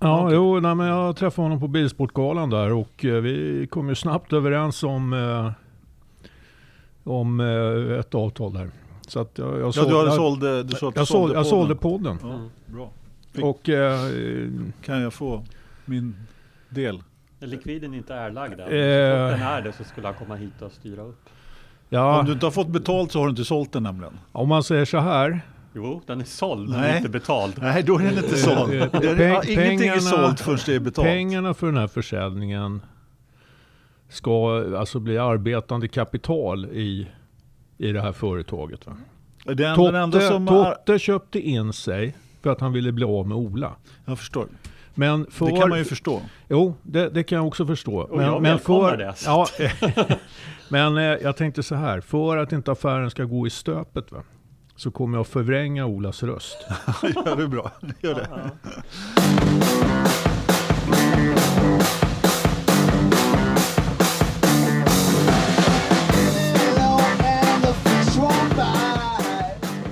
Ja, Okej. jo, nej, men jag träffade honom på Bilsportgalan där och eh, vi kom ju snabbt överens om, eh, om eh, ett avtal där. Så att jag, jag Ja, såld- du, sålde, du att du jag, sålde, jag sålde podden. Ja, bra. Fick- Och eh, Kan jag få min del? Likviden inte erlagd än. Eh. Den är det så skulle han komma hit och styra upp. ja, Om du inte har fått betalt så har du inte sålt den nämligen. om man säger så här. Jo, den är såld men Nej. inte betald. Nej, då är den inte såld. Eh, Den är, peng- ingenting är pengarna- sålt förrän det är betalt. Pengarna för den här försäljningen ska alltså bli arbetande kapital i, i det här företaget. Va? Det är den enda Totte, som... Har, Totte köpte in sig för att han ville bli av med Ola. jag förstår. Men för, Det kan man ju förstå. Jo, det, det kan jag också förstå. Och jag välkomnar det, så Ja, men eh, jag tänkte så här, för att inte affären ska gå i stöpet va, så kommer jag förvränga Olas röst. ja, det är bra. Gör det.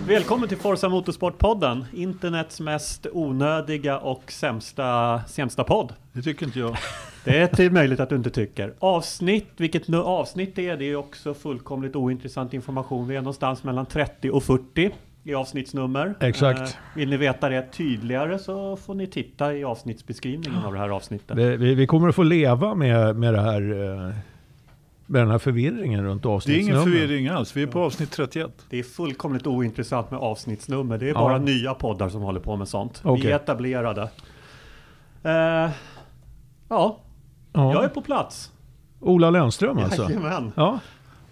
Välkommen till Forza Motorsport-podden. Internets mest onödiga och sämsta, sämsta podd. Det tycker inte jag. Det är till möjligt att du inte tycker. Avsnitt, vilket nu avsnitt det är, det är också fullkomligt ointressant information. Vi är någonstans mellan 30 och 40 i avsnittsnummer. Exakt. Eh, vill ni veta det tydligare så får ni titta i avsnittsbeskrivningen av det här avsnittet. Det, vi, vi kommer att få leva med, med det här eh, med den här förvirringen runt Det är ingen förvirring alls. Vi är på avsnitt 31. Det är fullkomligt ointressant med avsnittsnummer. Det är Ja. bara nya poddar som håller på med sånt. Vi Okej. är etablerade. Eh, ja, Ja. jag är på plats. Ola Lennström alltså? Jajamän. Ja.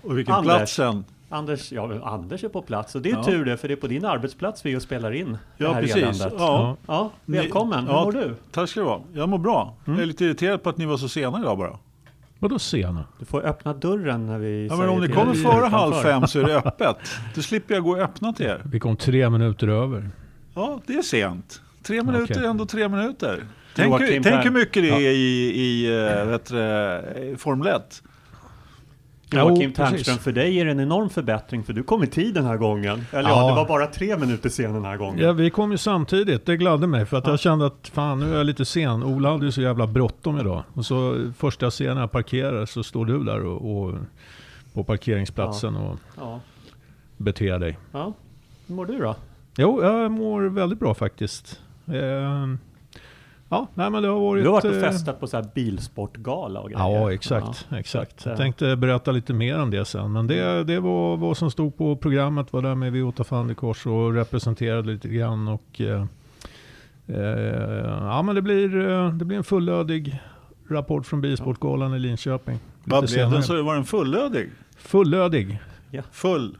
Och vilken Anders. plats sen. Anders, ja, Anders är på plats och det är Ja. tur det, för det är på din arbetsplats vi och spelar in det Ja, här precis. eländet. Ja. Ja, Ni- välkommen. Hur ja, mår du? Tack ska du ha. Jag mår bra. Jag är lite irriterad på att ni var så sena idag bara. Vadå sena? Du får öppna dörren när vi Ja, men om ni kommer före halv fem så är det öppet. Då slipper jag gå och öppna till er. Vi kom tre minuter över. Ja, det är sent. Tre minuter Okej. är ändå tre minuter. Tänk, tänk hur mycket det Ja. är i, i eh, vet i Formel 1. Joakim Jo, precis. Ternström, för dig är det en enorm förbättring för du kom i tid den här gången. Eller ja, Ja. det var bara tre minuter sen den här gången. Ja, vi kom ju samtidigt. Det gladde mig för att jag kände att fan nu är jag lite sen. Ola hade ju så jävla bråttom idag. Och så första när jag parkerar så står du där och, och på parkeringsplatsen och Ja. beter dig. ja. Hur mår du då? Jo, jag mår väldigt bra faktiskt. Eh, ja, nej men det har varit... Du har varit och eh, festat på så här bilsportgala och grejer. Ja, exakt. Ja. exakt. Så att, Jag eh, tänkte berätta lite mer om det sen. Men det, det var vad som stod på programmet. Var där med Viota van der Kors och representerade lite grann. Och, eh, eh, ja, men det blir, eh, det blir en fullödig rapport från Bilsportgalan i Linköping. Vad blev den? Så var den fullödig? Fullödig. Full?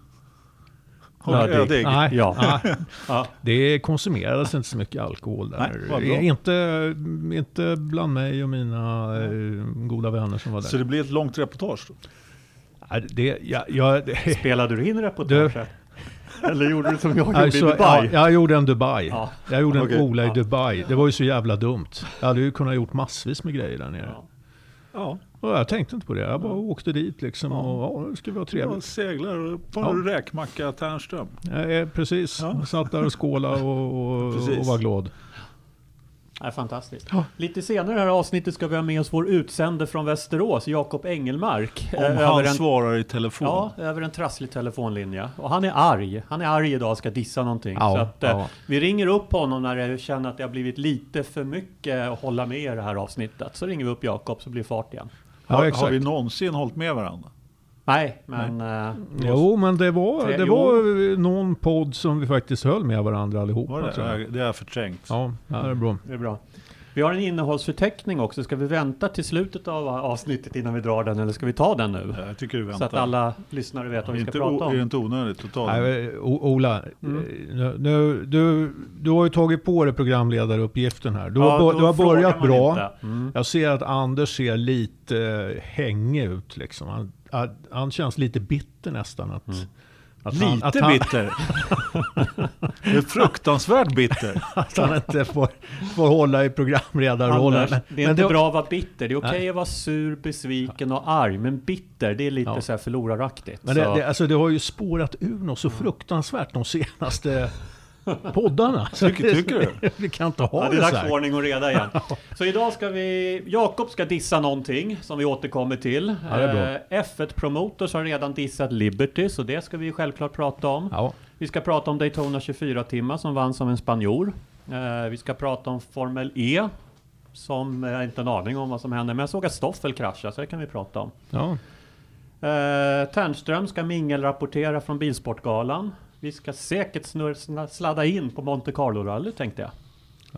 Lödig. ödig? Nej, Ja. nej, det konsumerades inte så mycket alkohol där. Nej, inte, inte bland mig och mina eh, goda vänner som var där. Så det blir ett långt reportage då? Det, jag, jag, det, Spelade du in reportaget? Eller gjorde du som jag gjorde Alltså, i Dubai? Ja, jag gjorde en Dubai. Ja. Jag gjorde en Okej. Ola i. Dubai. Det var ju så jävla dumt. Jag hade ju kunnat gjort massvis med grejer där nere. Ja. Ja. Och jag tänkte inte på det. Jag bara åkte dit liksom Ja. och ja, det skulle vara Jag trevligt. seglar och på Ja. räkmacka Tärnström. Ja, eh, precis. Ja. Satt där och skålade och, och, och var glad. Ja, fantastiskt. Ja. Lite senare i det här avsnittet ska vi ha med oss vår utsände från Västerås, Jakob Engelmark. Om eh, han över en, svarar i telefon. ja, över en trasslig telefonlinje. Och han är arg. Han är arg idag och ska dissa någonting. Ja, så att, eh, ja. Vi ringer upp honom när jag känner att det har blivit lite för mycket att hålla med i det här avsnittet. Så ringer vi upp Jakob så blir fart igen. Ja, har, har vi någonsin hållit med varandra? Nej, men... eh, Jo, men det var, Tre- det var någon podd som vi faktiskt höll med varandra allihopa. Var det? tror jag. Ja, Det har jag förträngt. Ja, det är bra. Det är bra. Vi har en innehållsförteckning också. Ska vi vänta till slutet av avsnittet innan vi drar den eller ska vi ta den nu? Jag tycker du Så väntar. att alla lyssnare vet vad vi ska prata o- är det om. inte onödigt att ta den? Nej, Ola, Mm. eh, nu, nu, du, du har ju tagit på dig programledaruppgiften här. Du Ja, har, du har börjat bra. Mm. Jag ser att Anders ser lite eh, hängig ut. Liksom. Han, han- han känns lite bitter nästan. Att, Mm. Att han, Lite att han, bitter. det är fruktansvärt bitter. Att han inte får, får hålla i programledarrollen. Det är men inte bra att vara bitter. Det är okej Nej. att vara sur, besviken och arg. Men bitter, det är lite Ja. så här förloraraktigt. Men så. det, det, alltså det har ju spårat ur något så fruktansvärt de senaste poddarna. Tycker, tycker du? vi kan inte ha Ja, det det är så dags här. för ordning och reda igen. Så idag ska vi... Jakob ska dissa någonting som vi återkommer till. Ja, det är bra. Eh, F1 Promotors har redan dissat Liberty, så det ska vi självklart prata om. Ja. Vi ska prata om Daytona 24 timmar som vann som en spanjor. Eh, vi ska prata om Formel E. Som jag inte har en aning om vad som händer, men jag såg att Stoffel kraschade, så det kan vi prata om. Ja. Eh, Ternström ska mingelrapportera från Bilsportgalan. Vi ska säkert snurr, sladda in på Monte Carlo-rally tänkte jag.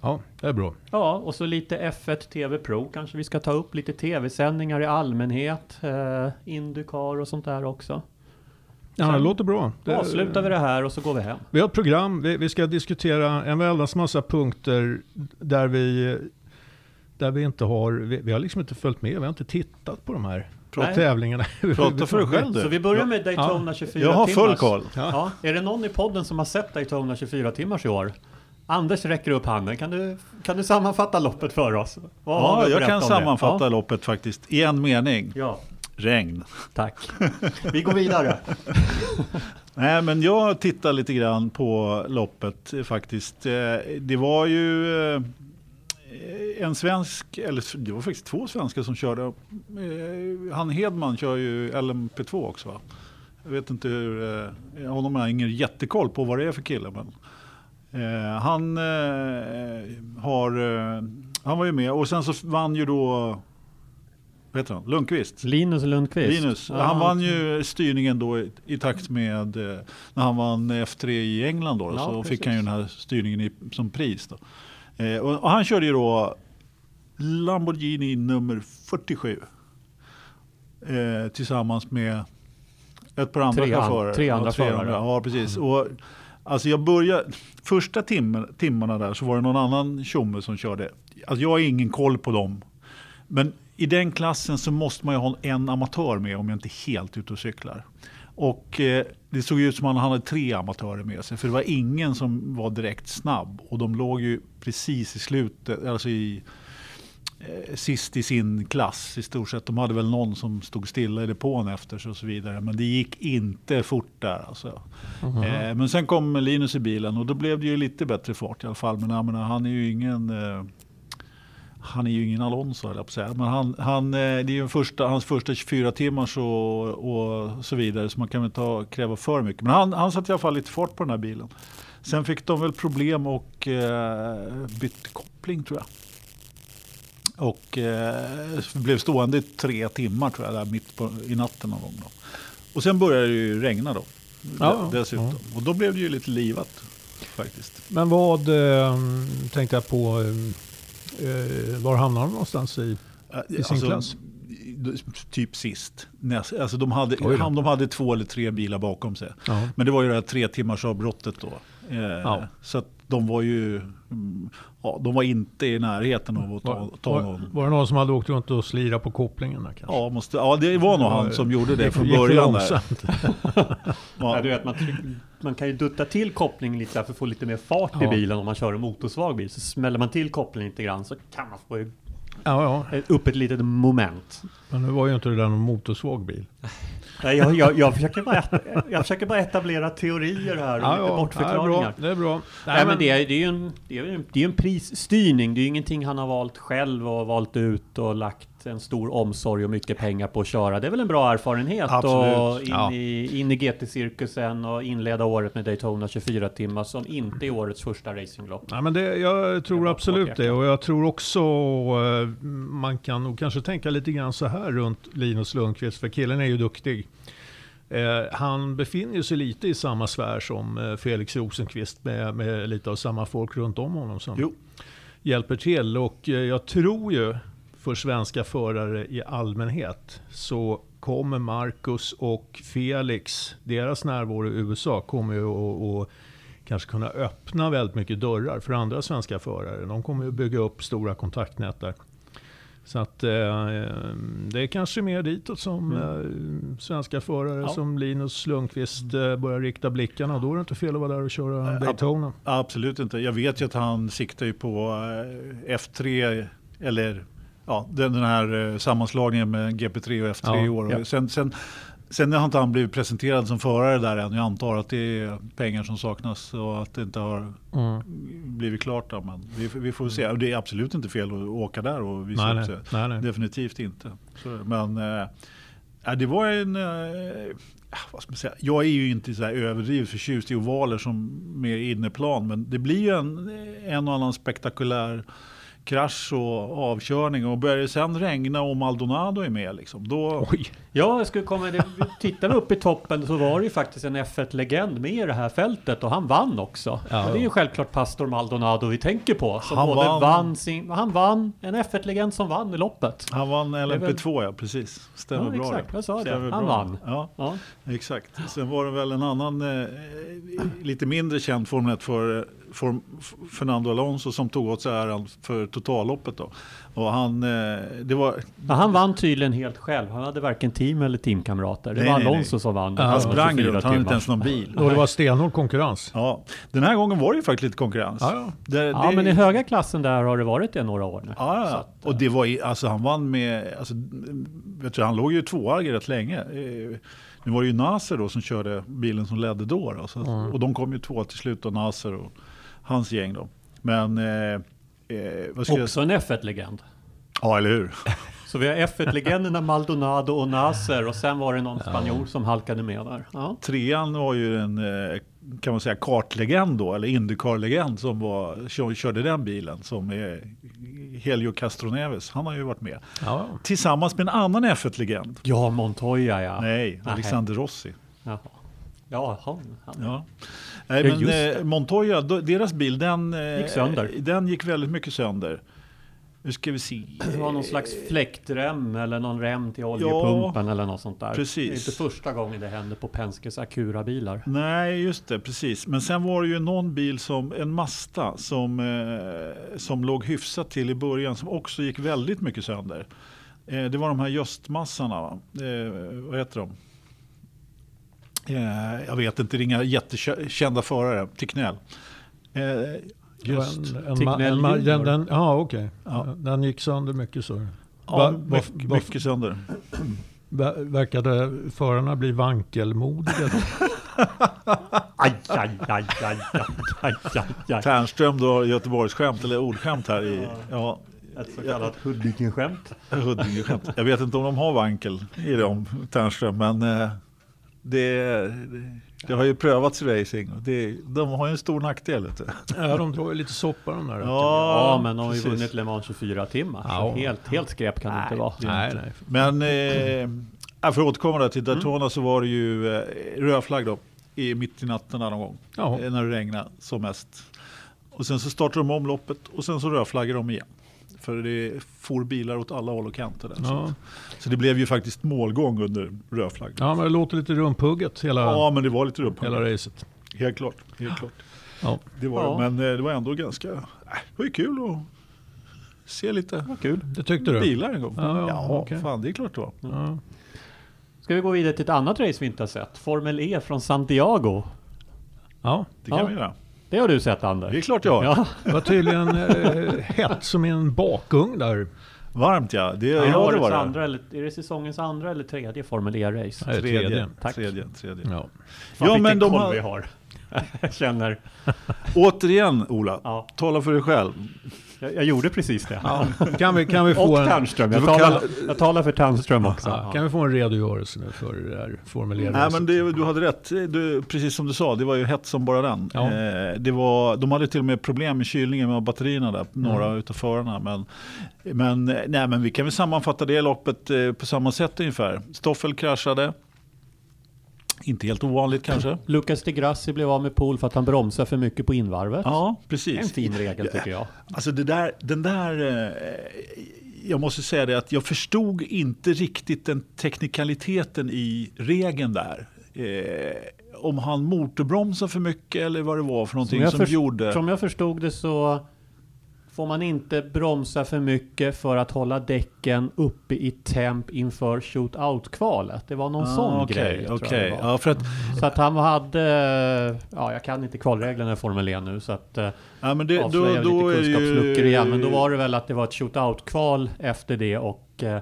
ja, det är bra. Ja, och så lite F1 TV Pro kanske vi ska ta upp. Lite tv-sändningar i allmänhet. Eh, Indycar och sånt där också. Ja, det låter bra. Det, Avslutar vi det här och så går vi hem. Vi har ett program, vi, vi ska diskutera en väldans massa punkter där vi, där vi inte har, vi, vi har liksom inte följt med, vi har inte tittat på de här Nej. tävlingarna. Prata för dig själv Så du. vi börjar med Daytona 24 Jag har full timmars. koll. Ja. Är det någon i podden som har sett Daytona 24 timmars i år? Anders räcker upp handen. Kan du, kan du sammanfatta loppet för oss? Vad Ja, jag kan sammanfatta Ja. loppet faktiskt i en mening. ja, Regn. tack. Vi går vidare. Nej, men jag tittar lite grann på loppet faktiskt. Eh, Det var ju eh, en svensk, eller det var faktiskt två svenskar som körde. Eh, Han Hedman kör ju LMP2 också va? Jag vet inte hur, eh, honom har jag ingen jättekoll på vad det är för kille. Men, eh, han, eh, har, eh, han var ju med och sen så vann ju då, vad heter han, Lundqvist. Linus Lundqvist. Linus, Ja, han vann ju styrningen då i, i takt med eh, när han vann F3 i England då, Ja, så precis. fick han ju den här styrningen i, som pris. Då. Eh, och, och han körde ju då Lamborghini nummer 47 eh, tillsammans med ett par andra Tre chaufförer. tre andra ja, förare. Ja, precis. Och, alltså jag började, första timmen, timmarna där så var det någon annan tjomme som körde. Alltså jag har ingen koll på dem. Men i den klassen så måste man ju ha en amatör med om jag inte är helt ute och cyklar. Och eh, det såg ut som att han hade tre amatörer med sig. För det var ingen som var direkt snabb. Och de låg ju precis i slutet, alltså i, eh, sist i sin klass i stort sett. De hade väl någon som stod stilla i depån efter sig och så vidare. Men det gick inte fort där. Alltså. Eh, men sen kom Linus i bilen och då blev det ju lite bättre fart i alla fall. Men jag menar, han är ju ingen... Han är ju ingen Alonso höll jag på att säga. Men han, han, eh, det är ju första, hans första 24 timmar och, och så vidare. Så man kan väl inte kräva för mycket. Men han, han satte i alla fall lite fart på den här bilen. Sen fick de väl problem och eh, bytte koppling tror jag. Och eh, blev stående i tre timmar tror jag, där mitt på, i natten någon gång. Då. Och sen började det ju regna då. Ja, de- dessutom. Och då blev det ju lite livat faktiskt. Men vad eh, tänkte jag på, eh, var hamnar de någonstans i? I sin klass? Typ sist. Näst, alltså de, hade, de hade två eller tre bilar bakom sig. Ja. Men det var ju det här tre timmars avbrottet då. Eh, Ja. Så att de var ju ja, de var inte i närheten av att ta, Var, ta var, någon. var det någon som hade åkt runt och slirat på kopplingen där kanske? Ja, måste, ja, det var nog han som gjorde det från början. Där. Ja, Ja, du vet, man, man kan ju dutta till kopplingen lite för att få lite mer fart i Ja. bilen om man kör en motorsvag bil. Så smäller man till kopplingen lite grann så kan man få Ja, ja. upp ett litet moment. Men nu var ju inte det där någon motorsvag bil. Nej, jag, jag, jag, försöker bara, jag försöker bara etablera teorier här och Ja, ja, det är bortförklaringar. bra. Det är bra. Nej, men det är, det är ju en, det är en, det är en prisstyrning. Det är ju ingenting han har valt själv och valt ut och lagt en stor omsorg och mycket pengar på att köra. Det är väl en bra erfarenhet Absolut. och in, Ja. i, in i GT-cirkusen och inleda året med Daytona 24 timmar som inte är årets första racinglopp. Nej, men det, jag tror var absolut det. Och jag tror också eh, man kan nog kanske tänka lite grann så här runt Linus Lundqvist. För killen är ju duktig. Eh, han befinner sig lite i samma sfär som eh, Felix Rosenqvist med, med lite av samma folk runt om honom som Jo. hjälper till. Och eh, jag tror ju för svenska förare i allmänhet så kommer Marcus och Felix, deras närvaro i USA kommer ju att, kanske kunna öppna väldigt mycket dörrar för andra svenska förare. De kommer ju bygga upp stora kontaktnät där. Så att eh, det är kanske mer ditåt som eh, svenska förare Ja. som Linus Lundqvist eh, börjar rikta blickarna. Då är det inte fel att vara där och köra Äh, Daytona. Absolut inte. Jag vet ju att han siktar ju på eh, F3 eller ja, den, den här eh, sammanslagningen med GP3 och F3 Ja, i år. ja. Sen, sen Sen har inte han blivit presenterad som förare där än. Jag antar att det är pengar som saknas och att det inte har Mm. blivit klart. Då, men vi, vi får se. Och Det är absolut inte fel att åka där och visa Nej, upp sig. nej, nej. Definitivt inte. Så, men eh, ja, det var en... Eh, vad ska man säga? Jag är ju inte så här överdrivet förtjust i ovaler som mer inneplan. Men det blir ju en, en och annan spektakulär krasch och avkörning. Och börjar det sen regna och Maldonado är med, liksom, då... Oj, Ja, jag skulle komma... Det, tittar vi upp i toppen så var det ju faktiskt en F1-legend med i det här fältet och han vann också. Ja. Det är ju självklart Pastor Maldonado vi tänker på. Som Han både vann. vann sin... Han vann, en F1-legend som vann i loppet. Han vann är LMP2 ja, precis. Stämmer Ja, bra exakt. det. Jag sa det. Stämmer Han bra. vann. Ja, Ja. exakt. Sen var det väl en annan eh, lite mindre känd Formel 1 för, för Fernando Alonso som tog åt sig äran för totalloppet då. Och han, eh, det var, Men han vann tydligen helt själv. Han hade varken team eller teamkamrater. Det Nej, var nej, Alonso som vann. Ja, han Ja, sprang 24 runt, han hade inte ens någon bil. och det var stenhård konkurrens. Ja, den här gången var det ju faktiskt lite konkurrens. Ja, ja. Det, Ja, det- men i höga klassen där har det varit det några år nu. Ja, ja. att, och det var i- alltså han vann med, alltså, vet du, han låg ju tvåa rätt länge. Eh, Nu var det ju Nasser då som körde bilen som ledde då. då så, Mm. Och de kom ju två till slut, då, Nasser och hans gäng då. Men, eh, eh, vad ska jag Också säga? en F1-legend. Ja, eller hur? Så vi har F1-legenderna Maldonado och Nasser och sen var det någon spanjor som halkade med där. Ja. Trean var ju en, eh, kan man säga, kartlegend då, eller Indycar-legend som var, kör- körde den bilen, som är Helio Castroneves. Han har ju varit med. Ja, Tillsammans med en annan F1-legend. Ja, Montoya ja. Nej, Nej. Alexander Rossi. Jaha. Ja, han. han. Ja. Nej, Ja, men eh, Montoya, då- deras bil, den eh, Gick sönder. Den gick väldigt mycket sönder. Nu ska vi se. Det var någon slags fläktrem eller någon rem till oljepumpen eller något sånt där. precis. Det är inte första gången det hände på Penskes Acura-bilar. Nej, just det, precis. Men sen var det ju någon bil, som en Mazda, som, eh, som låg hyfsat till i början, som också gick väldigt mycket sönder. Eh, det var de här göstmassarna, va? Eh, vad heter de? Eh, jag vet inte, det är inga jättekända förare. Ticknell. Eh, just. En, en, ma- Tignell en, den, den, ja okej. Ja. Den gick sönder mycket så. Ja, Va- va- mycket, va- mycket sönder. Ver- Verkade förarna bli vankelmodiga? Aj, aj, aj, aj, aj, aj, aj, aj. Tärnström då, Göteborgsskämt eller ordskämt här i ja, Ett så kallat Huddinge-skämt. Huddinge-skämt. Jag vet inte om de har vankel i dem, Tärnström, men eh, det, det, det har ju prövats i racing. Det, de har ju en stor nackdel. Vet du. ja, de drar ju lite soppa de där. Ja, men de har ju vunnit Le Mans 24 timmar. Ja. Så helt, helt skräp kan det inte vara. Nej, nej. Men eh, för att återkomma där till Daytona så var det ju eh, röd flagg då, i, mitt i natten någon gång. Ja. Eh, när det regnade som mest. Och sen så startade de om loppet och sen så rödflaggade de igen. För det for bilar åt alla håll och kanter. Där. Ja. Så, så det blev ju faktiskt målgång under rödflagg. Ja. ja, men det låter lite rumpugget hela, men det var lite runt. hela racet. Helt klart. Helt klart. Ja. Det var Ja. Men eh, det var ändå ganska... Äh, det var ju kul att se lite Vad kul. Det tyckte du? bilar en gång. Ja, ja, okej. fan det är klart det var. Ja. Ska vi gå vidare till ett annat race vi inte har sett? Formel E från Santiago. ja, Det kan Ja. vi göra. Det har du sett Anders? Det är klart jag har. Ja, det var tydligen eh, hett som i en bakugn där. Varmt ja. Det, ja, ja, det var det. andra, eller, är det säsongens andra eller tredje Formel E-race? Tredje. tredje. Tack. Tredje, tredje. Ja. Fan, Ja, men de har- vi har. jag känner, Återigen Ola, ja, tala för dig själv. Jag, jag gjorde precis det. Ja. Kan, vi, kan, vi få Och en, Ternström, jag talar, jag talar för Ternström också. ja, kan vi få en redogörelse nu för det där Formel Nej men det, du hade rätt, du, precis som du sa, det var ju hett som bara den. Ja. Eh, det var, de hade till och med problem med kylningen med batterierna där, några Mm. utav förarna. Men, men, nej, men vi kan väl sammanfatta det loppet eh, på samma sätt ungefär. Stoffel kraschade. Inte helt ovanligt kanske. Lucas de Grassi blev av med pool för att han bromsade för mycket på invarvet. Ja, En precis. fin regel tycker jag. Alltså det där, den där, eh, jag måste säga det att jag förstod inte riktigt den teknikaliteten i regeln där. Eh, om han motorbromsade för mycket eller vad det var för någonting som, först- gjorde. Som jag förstod det så får man inte bromsa för mycket för att hålla däcken uppe i temp inför shootout-kvalet. Det var någon sån Ah, grej. jag okej. det var. Ja, för att, Så att han hade, ja jag kan inte kvalreglerna i Formel 1 nu så att eh, ja, men det, då, då lite kunskapsluckor ju, igen. Men då var det väl att det var ett shootout-kval efter det och eh,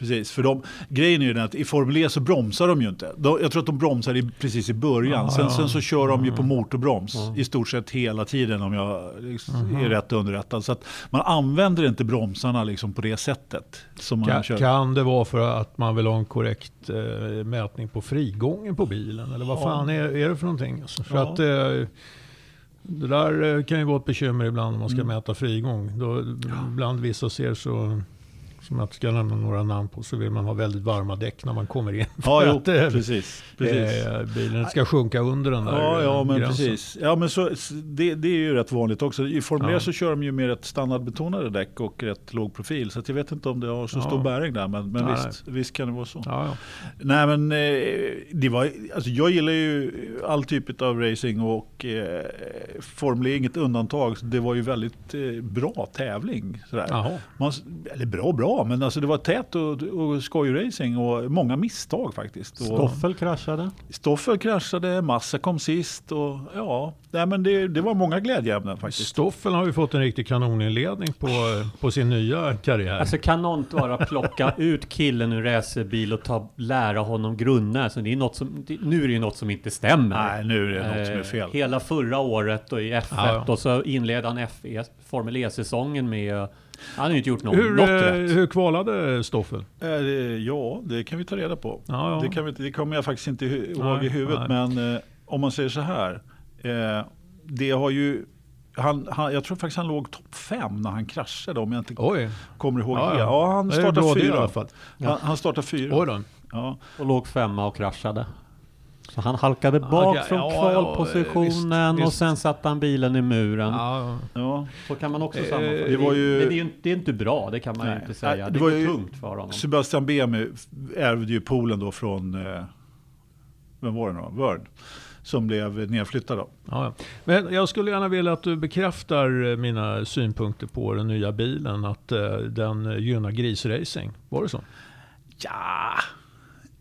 Precis, för de, grejen är ju den att i Formel E så bromsar de ju inte. De, jag tror att de bromsar i, precis i början. Ja, sen, ja. sen så kör de ju på Mm. motorbroms Ja. i stort sett hela tiden om jag liksom Mhm. är rätt underrättad. Så att man använder inte bromsarna liksom på det sättet som man Kan, kör. kan det vara för att man vill ha en korrekt eh, mätning på frigången på bilen? Eller vad Ja. fan är, är det för någonting? Alltså, för Ja. att, eh, det där eh, kan ju vara ett bekymmer ibland om man ska Mm. mäta frigång. Då, Ibland vissa ser så, som jag inte ska nämna några namn på, så vill man ha väldigt varma däck när man kommer in. Ja, jo, att, eh, precis. precis. eh, bilen ska sjunka under den där Ja, ja men gränsen. precis. Ja, men så, det, det är ju rätt vanligt också. I Formel E Ja. så kör de ju med rätt standardbetonade däck och rätt låg profil. Så jag vet inte om det har så Ja. stor bäring där, men, men visst, visst kan det vara så. Ja. Nej men eh, det var, alltså jag gillar ju all typ av racing och eh, Formel E är inget undantag. Så Det var ju väldigt eh, bra tävling. Sådär. Man, eller bra bra, men alltså det var tät och, och skojracing och många misstag faktiskt. Och Stoffel kraschade. Stoffel kraschade, Massa kom sist och ja, nej, men det, det var många glädjeämnen faktiskt. Stoffel har ju fått en riktig kanoninledning på, på sin nya karriär. Alltså kan någon inte bara plocka ut killen ur racerbil och ta, lära honom grunderna? Alltså, det är något som, det, nu är det ju något som inte stämmer. Nej, nu är det något som är Eh, fel. Hela förra året och i F1 Ja, ja. och så inledde han FE, Formel E-säsången med... Han hade ju inte gjort något, hur, något eh, rätt. hur kvalade Stoffel? Eh, det- Ja, det kan vi ta reda på. Ja, ja. Det, kan vi, det kommer jag faktiskt inte ihåg Nej, i huvudet. Men eh, om man säger så här. Eh, det har ju, han, han, jag tror faktiskt han låg topp fem när han kraschade om jag inte Oj, kommer ihåg Ja, helt. ja. Ja, han det startade det i fyra. alla fall. Han, han startade fyra. Oj då. Ja. Och låg femma och kraschade. Så han halkade bak Okej, från ja, ja, kvalpositionen visst, och sen satte han bilen i muren. Ja, Ja. Så kan man också Eh, sammanfatta. det var ju- Men det, är inte- det är inte bra, det kan man Nej. ju inte säga. Det, det var ju- tungt för honom. Sebastian Bemi ärvde ju poolen då från, eh, vem var det nu då? Word. Som blev nedflyttad då. ja, ja. Men jag skulle gärna vilja att du bekräftar eh, mina synpunkter på den nya bilen. Att den gynnar grisracing. Var det så? Ja,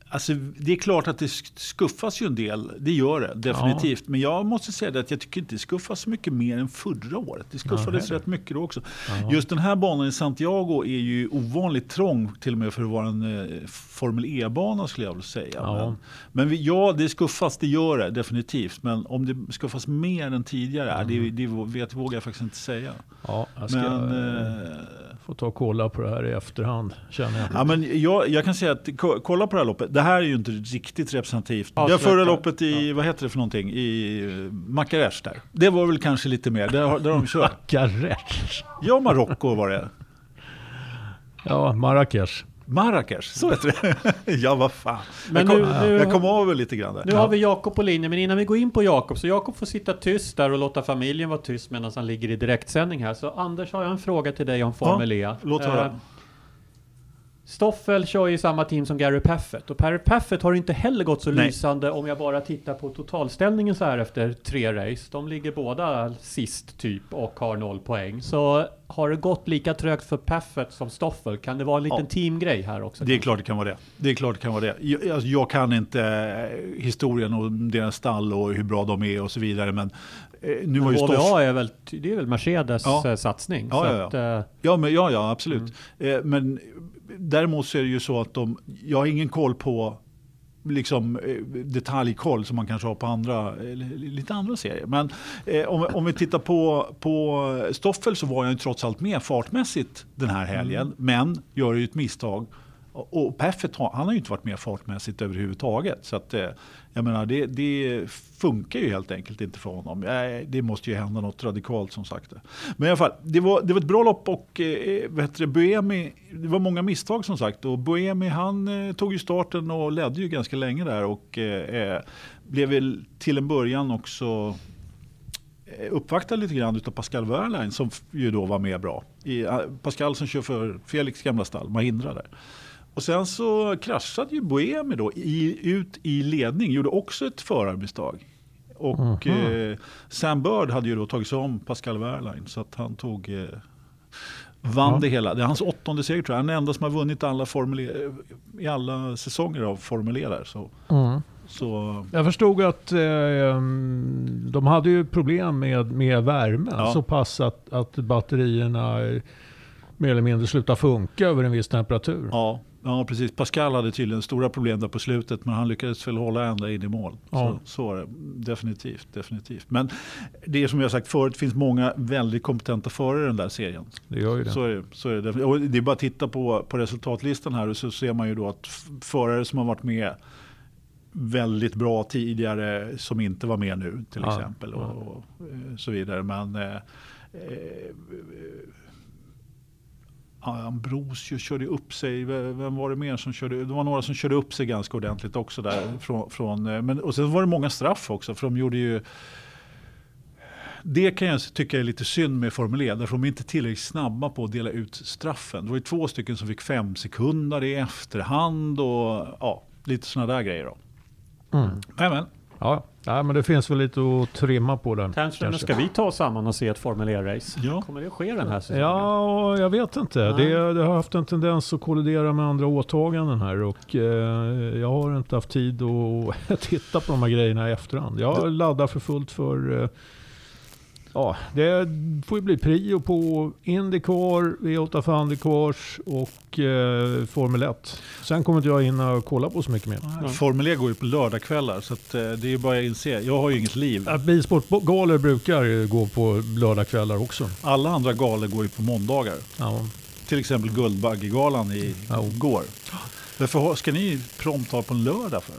alltså det är klart att det sk- skuffas ju en del. Det gör det definitivt. Men jag måste säga det att jag tycker inte det skuffas så mycket mer än förra året. Det skuffades Nej. rätt mycket då också. Ja. Just den här banan i Santiago är ju ovanligt trång till och med för att vara en eh, Formel E-bana skulle jag vilja säga. Ja. Men, men vi, ja, det skuffas, det gör det definitivt. Men om det skuffas mer än tidigare, Mm. det, det vet, vågar jag faktiskt inte säga. Ja, jag Men, eh, eh, få ta och kolla på det här i efterhand. Känner jag. Ja, men jag, jag kan säga att ko- kolla på det här loppet. Det här är ju inte riktigt representativt. Ja, det förra loppet i, vad heter det för någonting, i eh, Marrakech där. Det var väl kanske lite mer, där, där de kört. Marrakech. Ja, Marocko var det. Ja, Marrakech. Marrakech, så heter det. ja, vad fan. Men jag, kom, nu- nu- jag kom väl lite grann där. Nu har vi Jakob på linjen, men innan vi går in på Jakob, så Jakob får sitta tyst där och låta familjen vara tyst medan han ligger i direktsändning här. Så Anders har jag en fråga till dig om Formel E. låt höra. Stoffel kör ju samma team som Gary Paffett och Perry Paffett har inte heller gått så Nej. lysande om jag bara tittar på totalställningen så här efter tre race. De ligger båda sist typ och har noll poäng. Så har det gått lika trögt för Paffett som Stoffel? Kan det vara en liten Ja. teamgrej här också? Det är kanske? klart det kan vara det. Det är klart det kan vara det. Jag, alltså, jag kan inte eh, historien om deras stall och hur bra de är och så vidare. Men eh, nu var ju Stoff... Är väl, det är väl Mercedes Ja. eh, satsning. Ja, ja, ja. Att, Ja, men, ja, ja absolut. Eh, men däremot så är det ju så att de, jag har ingen koll på liksom, eh, detaljkoll som man kanske har på andra, lite andra serier. Men eh, om, om vi tittar på, på Stoffel så var jag ju trots allt med fartmässigt den här helgen. Men gör ju ett misstag. Och och Paffett han har ju inte varit med fartmässigt överhuvudtaget. Så att, eh, jag menar, det, det funkar ju helt enkelt inte för honom. Eh, det måste ju hända något radikalt som sagt. Men i alla fall, det var, det var ett bra lopp och eh, Buemi, det var många misstag som sagt. Och Buemi han eh, tog ju starten och ledde ju ganska länge där och eh, blev väl till en början också uppvaktad lite grann utav Pascal Wehrlein som ju då var med bra. I, Pascal som kör för Felix gamla stall, Mahindra där. Och sen så kraschade ju Boemi då i, ut i ledning, gjorde också ett förarmisstag. Och Mhm. eh, Sam Bird hade ju då tagit sig om Pascal Wehrlein så att han tog eh, vann Ja. det hela. Det är hans åttonde seger tror jag. Han är den enda som har vunnit alla Formel E, i alla säsonger av Formel E där. Så, så Jag förstod att eh, mm, de hade ju problem med, med värmen. Ja. Så pass att, att batterierna eh, mer eller mindre slutar funka över en viss temperatur. ja, Ja, precis. Pascal hade tydligen stora problem där på slutet, men han lyckades väl hålla ända in i mål. Ja. Så, så var det. Definitivt, definitivt. Men det är som jag sagt förut, finns många väldigt kompetenta förare i den där serien. Det gör ju det. Så är det. Så är det. Och det är bara att titta på, på resultatlistan här och så ser man ju då att förare som har varit med väldigt bra tidigare som inte var med nu till Ja, exempel. Och, och eh, så vidare. Men eh, eh, Ambrosius körde upp sig. Vem var det mer som körde? Det var några som körde upp sig ganska ordentligt också där. Från, från, eh, men, och sen var det många straff också. För de gjorde ju... Det kan jag tycka är lite synd med Formel E. Därför de är inte tillräckligt snabba på att dela ut straffen. Det var ju två stycken som fick fem sekunder i efterhand. Och ja, lite sådana där grejer. Då. Mm. Nej, men, Ja, ja, men det finns väl lite att trimma på där. Kanske, ska vi ta oss samman och se ett Formel E-race? Ja. Kommer det ske den här säsongen? Ja, och jag vet inte. Det, det har haft en tendens att kollidera med andra åtaganden här och eh, jag har inte haft tid att titta på de här grejerna i efterhand. Jag laddar för fullt för eh, Ja, det får ju bli prio på Indycar, V8 för Indycars och eh, Formel 1. Sen kommer inte jag hinna kolla på så mycket mer. Ja. Formel E går ju på lördagskvällar. Så att, eh, det är bara att inse. Jag har ju inget liv. Ja, Bilsportgalor brukar ju gå på lördagskvällar också. Alla andra galor går ju på måndagar. Ja. Till exempel Guldbaggegalan i Ja. går. Varför ska ni prompt ha på en lördag för?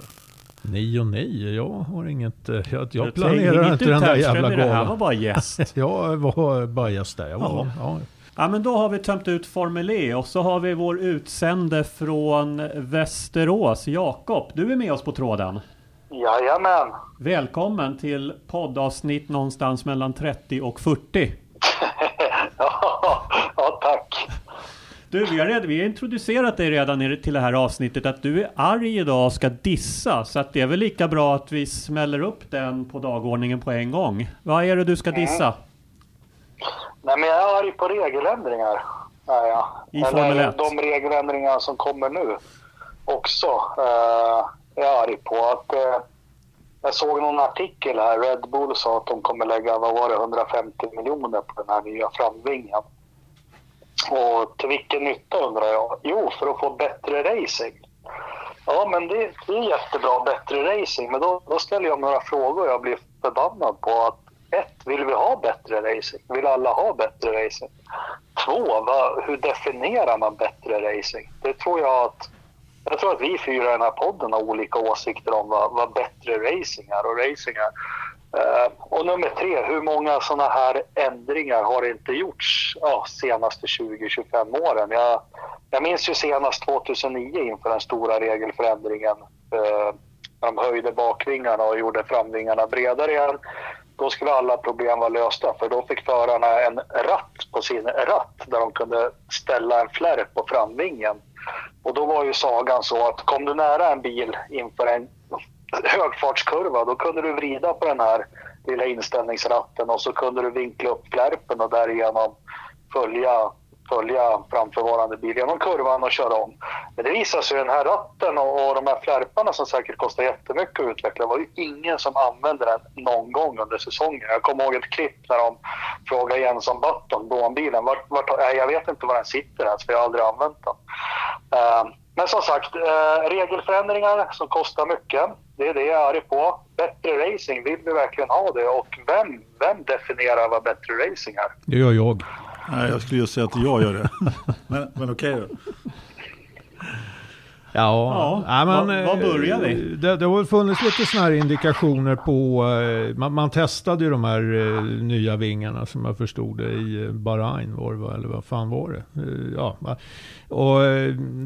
Nej och nej, jag har inget... eh, Jag, jag planerar inte den där jävla i Det här var bara gäst. Jag var bara gäst där. Jag var, ja. Ja men då har vi tömt ut Formel E och så har vi vår utsände från Västerås, Jakob. Du är med oss på tråden. Jajamän. Välkommen till poddavsnitt någonstans mellan 30 och 40. ja, ja, tack. Du, vi har, redan, vi har introducerat dig redan i- till det här avsnittet att du är arg idag och ska dissa. Så att det är väl lika bra att vi smäller upp den på dagordningen på en gång. Vad är det du ska dissa? Nej, men jag är arg på regeländringar. Är jag. I Formel Eller 1. de regeländringar som kommer nu också. Eh, jag är arg på att eh, jag såg någon artikel här. Red Bull sa att de kommer lägga, vad var det, 150 miljoner på den här nya framvingen. Och till vilken nytta undrar jag? Jo, för att få bättre racing. Ja, men det, det är jättebra, bättre racing. Men då, då ställer jag några frågor jag blir förbannad på att ett, vill vi ha bättre racing? Vill alla ha bättre racing? Två, vad, hur definierar man bättre racing? Det tror jag att jag tror att vi fyra i den här podden har olika åsikter om vad, vad bättre racing är och racing är. Eh, och nummer tre, hur många sådana här ändringar har inte gjorts ja, senaste 20-25 åren? Jag, jag minns ju senast 2009 inför den stora regelförändringen eh, när de höjde bakvingarna och gjorde framvingarna bredare igen. Då skulle alla problem vara lösta för då fick förarna en ratt på sin ratt där de kunde ställa en flärp på framvingen. Och då var ju sagan så att kom du nära en bil inför en högfartskurva då kunde du vrida på den här lilla inställningsratten och så kunde du vinkla upp flärpen och därigenom följa, följa framförvarande bil genom kurvan och köra om. Men det visade sig ju den här ratten och, och de här flärparna som säkert kostar jättemycket att utveckla var ju ingen som använde den någon gång under säsongen. Jag kommer ihåg ett klipp när de frågade Jensson Button, Blånbilen, vart, vart, nej, jag vet inte var den sitter ens för jag har aldrig använt den. Uh, men som sagt, eh, regelförändringar som kostar mycket. Det är det jag är arg på. Bättre racing, vill vi verkligen ha det? Och vem, vem definierar vad bättre racing är? Det gör jag. Nej, jag skulle just säga att jag gör det. men men okej då. Ja, Ja, men, var- var eh, börjar vi? Det, det har funnits lite sådana här indikationer på, eh, man, man testade ju de här eh, nya vingarna som jag förstod det i Bahrain var det eller vad fan var det? Ja, och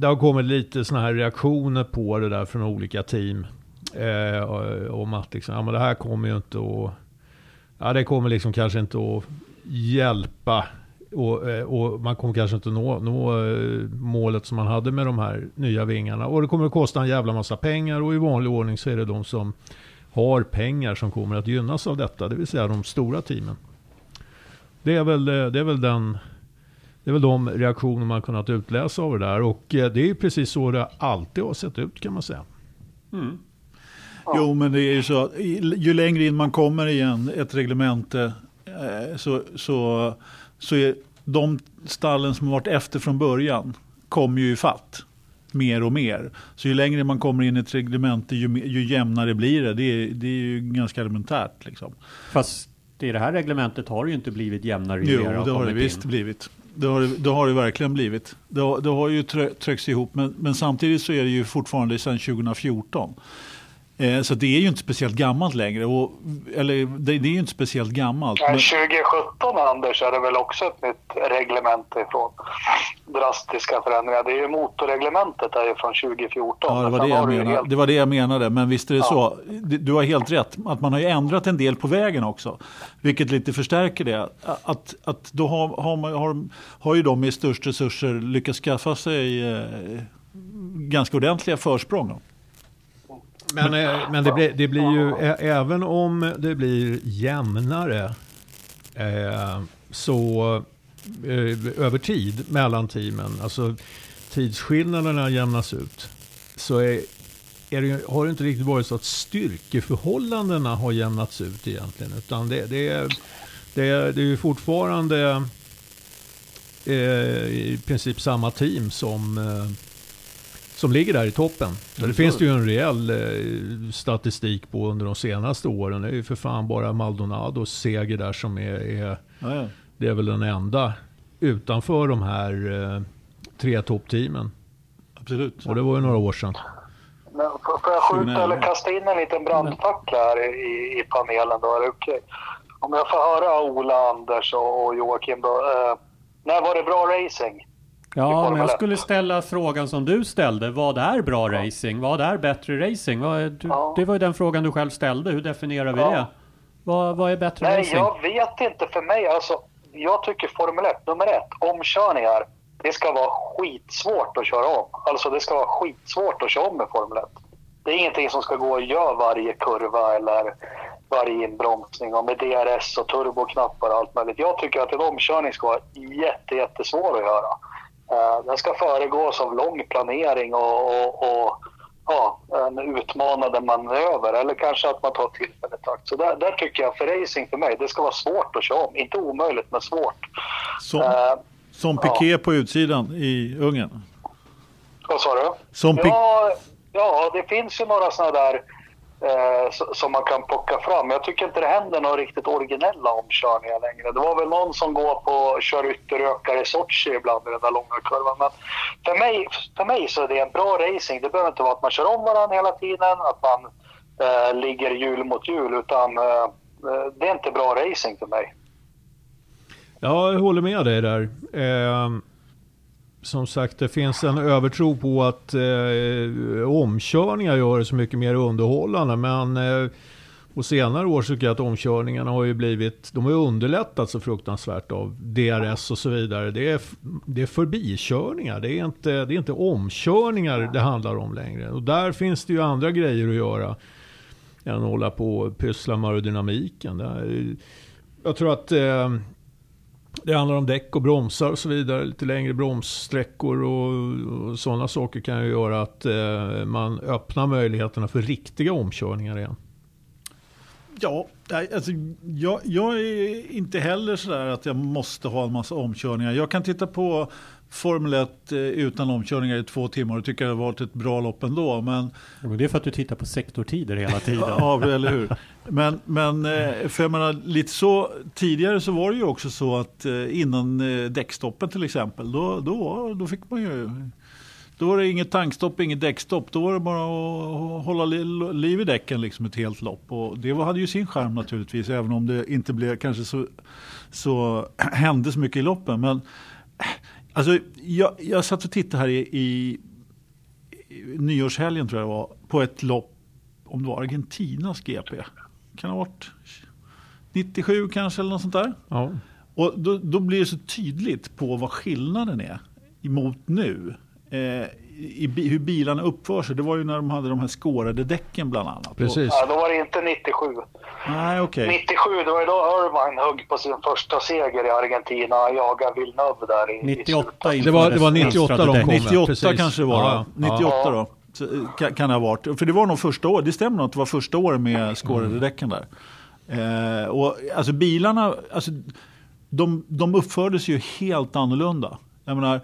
det har kommit lite sådana här reaktioner på det där från olika team. Eh, och- om att liksom, ja men det här kommer ju inte att, ja det kommer liksom kanske inte att hjälpa och, eh, och man kommer kanske inte nå, nå eh, målet som man hade med de här nya vingarna. Och det kommer att kosta en jävla massa pengar och i vanlig ordning så är det de som har pengar som kommer att gynnas av detta. Det vill säga de stora teamen. Det är väl, eh, det är väl den det är väl de reaktioner man kunnat utläsa av det där. Och det är ju precis så det alltid har sett ut kan man säga. Mm. Jo, men det är ju så att ju längre in man kommer i ett reglemente så, så, så är de stallen som har varit efter från början kommer ju i fatt. mer och mer. Så ju längre man kommer in i ett reglemente ju, ju jämnare blir det. Det är, det är ju ganska elementärt. Liksom. Fast i det här reglementet har det ju inte blivit jämnare Jo, det har det visst in. blivit. Det har det, det har det verkligen blivit. Det har, det har ju trö- tryckts ihop men, men samtidigt så är det ju fortfarande sedan 2014. Eh, så det är ju inte speciellt gammalt längre. Och, eller det, det är ju inte speciellt gammalt. Men Men, 2017 Anders är det väl också ett nytt reglement ifrån drastiska förändringar. Det är ju motorreglementet är ju från 2014. ja, det, var det, jag menade. helt- det var det jag menade. Men visst är det Ja. så. Du du har helt rätt. Att man har ju ändrat en del på vägen också. Vilket lite förstärker det. Att, att då har, har, man, har, har ju de med störst resurser lyckats skaffa sig eh, ganska ordentliga försprång. då. Men, eh, men det, blir, det blir ju, även om det blir jämnare eh, så eh, över tid mellan teamen, alltså tidsskillnaderna jämnas ut, så är, är det, har det inte riktigt varit så att styrkeförhållandena har jämnats ut egentligen. Utan det, det, är, det, är, det är ju fortfarande eh, i princip samma team som eh, som ligger där i toppen. Så det finns det ju en rejäl eh, statistik på under de senaste åren. Det är ju för fan bara Maldonados seger där som är, är, Ja, ja. det är väl den enda utanför de här eh, tre toppteamen. Absolut. Och det var ju några år sedan. Men får får jag skjuta 2011. eller kasta in en liten brandfackla här i, i panelen då? Är det okej? Om jag får höra Ola, Anders och, och Joakim då. Eh, när var det bra racing? Ja, men jag 1? skulle ställa frågan som du ställde. Vad är bra racing? Vad är bättre racing? Vad du, Ja. Det var ju den frågan du själv ställde. Hur definierar vi Ja. det? Vad, vad är bättre Nej, racing? jag vet inte. För mig, alltså, jag tycker Formel 1, nummer ett, omkörningar. Det ska vara skitsvårt att köra om. Alltså det ska vara skitsvårt att köra om med Formel 1. Det är ingenting som ska gå att göra varje kurva eller varje inbromsning och med DRS och turboknappar och allt möjligt. Jag tycker att en omkörning ska vara jätte, jättesvår att göra. Eh, den ska föregås av lång planering och, och, och ja, en utmanande manöver eller kanske att man tar tillfället i akt. Så där, där tycker jag för racing för mig, det ska vara svårt att köra om. Inte omöjligt, men svårt. Som, Eh, som Piqué på utsidan i Ungern. vad sa du? Som. Ja, ja, det finns ju några sådana där Eh, som man kan plocka fram. Jag tycker inte det händer några riktigt originella omkörningar längre. Det var väl någon som går på kör ytterökare i Sochi ibland i den där långa kurvan. Men för mig, för mig så är det en bra racing. Det behöver inte vara att man kör om varandra hela tiden, att man eh, ligger hjul mot hjul, utan eh, eh, det är inte bra racing för mig. Ja, jag håller med dig där. Eh, som sagt, det finns en övertro på att eh, omkörningar gör det så mycket mer underhållande. Men eh, på senare år så tycker jag att omkörningarna har ju blivit, de har ju underlättats så fruktansvärt av DRS och så vidare. Det är, det är förbikörningar, det är, inte, det är inte omkörningar det handlar om längre. Och där finns det ju andra grejer att göra än att hålla på och pyssla med aerodynamiken. Jag tror att eh, det handlar om däck och bromsar och så vidare. Lite längre bromssträckor och, och sådana saker kan ju göra att eh, man öppnar möjligheterna för riktiga omkörningar igen. Ja, alltså, jag, jag är inte heller sådär att jag måste ha en massa omkörningar. Jag kan titta på Formel 1 eh, utan omkörningar i två timmar och tycka det har varit ett bra lopp ändå. Men, Ja, men det är för att du tittar på sektortider hela tiden. ja, eller hur? Men, men eh, för jag menar, lite så, tidigare så var det ju också så att eh, innan däckstoppen till exempel, då, då, då fick man ju då var det inget tankstopp, inget däckstopp. Då var det bara att hålla li- liv i däcken liksom ett helt lopp. Och det hade ju sin charm naturligtvis, även om det inte blev kanske så, så hände så mycket i loppen. Men alltså, jag, jag satt och tittade här i, i, i nyårshelgen tror jag det var, på ett lopp, om det var Argentinas GP. Kan ha varit 97 kanske eller något sånt där. Ja. Och då, då blir det så tydligt på vad skillnaden är emot nu. Eh, i, bi- hur bilarna uppför sig. Det var ju när de hade de här skårade däcken bland annat. Precis. Ja, då var det inte 97. Och, nej, okej. 97, det var ju då Irvine högg på sin första seger i Argentina och jagade Villeneuve där i, i 98 slutet. Det var- det var infördes 98 de kom. däck. 98 precis. kanske det var. Ja, då. ja. 98 Ja. då. Så, eh, kan, kan det ha varit. För det var nog första året. Det stämmer nog att det var första året med skårade Mm. däcken där. Eh, och alltså bilarna, alltså, de, de uppfördes ju helt annorlunda. Jag menar,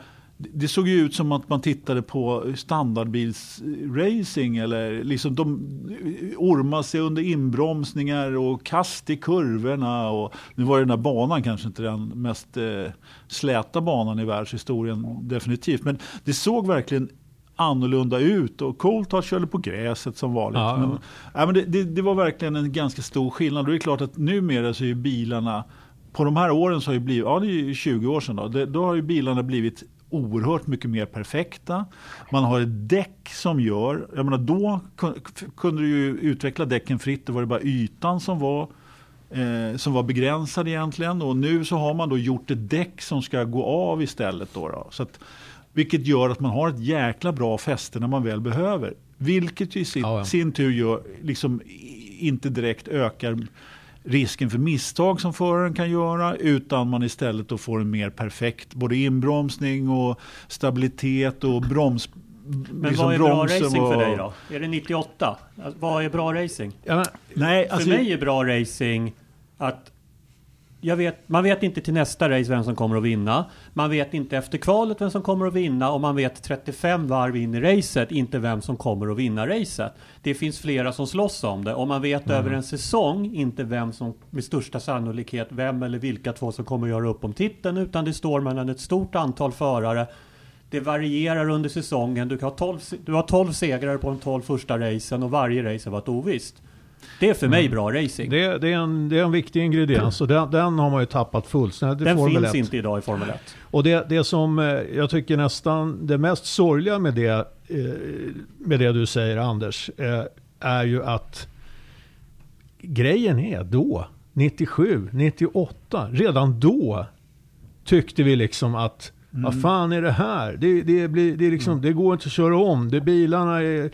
det såg ju ut som att man tittade på standardbilsracing eller liksom de ormade sig under inbromsningar och kast i kurvorna. Och, nu var den här banan kanske inte den mest eh, släta banan i världshistorien definitivt. Men det såg verkligen annorlunda ut och Coulthard körde på gräset som vanligt. Ja, ja. Men, ja, men det, det, det var verkligen en ganska stor skillnad. Och det är klart att numera så är bilarna på de här åren så har ju blivit, ja det är ju 20 år sedan då, det, då har ju bilarna blivit oerhört mycket mer perfekta. Man har ett däck som gör, jag menar då kun- kunde du ju utveckla däcken fritt, det var det bara ytan som var eh, som var begränsad egentligen och nu så har man då gjort ett däck som ska gå av istället. Då, då. Så att, vilket gör att man har ett jäkla bra fäste när man väl behöver. Vilket i sin, Ja, ja. sin tur gör, liksom, inte direkt ökar risken för misstag som föraren kan göra utan man istället då får en mer perfekt både inbromsning och stabilitet och broms. Men liksom vad är bra racing för och- dig då? Är det 98? Alltså, vad är bra racing? Ja, Nej, För alltså, mig är bra racing att vet, man vet inte till nästa race vem som kommer att vinna. Man vet inte efter kvalet vem som kommer att vinna och man vet 35 varv in i racet inte vem som kommer att vinna racet. Det finns flera som slåss om det och man vet Mm. över en säsong inte vem som med största sannolikhet, vem eller vilka två som kommer att göra upp om titeln utan det står mellan ett stort antal förare. Det varierar under säsongen. Du, kan ha 12, se- du har 12 segrar på de 12 första racen och varje race har varit ovisst. Det är för mig bra racing. det, det, är en, det är en viktig ingrediens och den, den har man ju tappat fullständigt i Den Formel finns 1. inte idag i Formel 1. Och det, det som eh, jag tycker nästan det mest sorgliga med det, eh, med det du säger Anders, eh, är ju att grejen är då, 97, 98, redan då tyckte vi liksom att vad fan är det här? Det, det, blir, det, liksom, det går inte att köra om. Det, bilarna, är,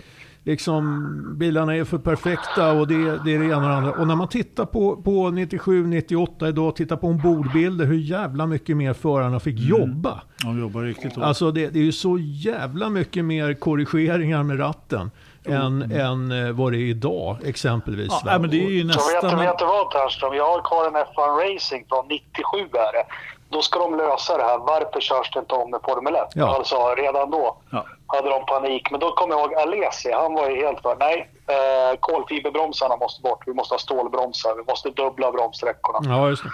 liksom, bilarna är för perfekta och det, det är det ena och det andra. Och när man tittar på, på 97, 98 idag, tittar på ombordbilder, hur jävla mycket mer förarna fick jobba. de jobbar riktigt hårt. Alltså det, det är ju så jävla mycket mer korrigeringar med ratten än, än eh, vad det är idag exempelvis. ja, nej, men det är ju Så vet, nästan... vet du vad Ternström? Jag har kvar en F1 Racing från 97 är det. Då ska de lösa det här. Varför körs det inte om med Formel 1? Ja. Alltså redan då Ja. Hade de panik. Men då kommer jag ihåg Alesi. Han var ju helt för nej, eh, kolfiberbromsarna måste bort. Vi måste ha stålbromsar. Vi måste dubbla bromssträckorna. Ja, just det.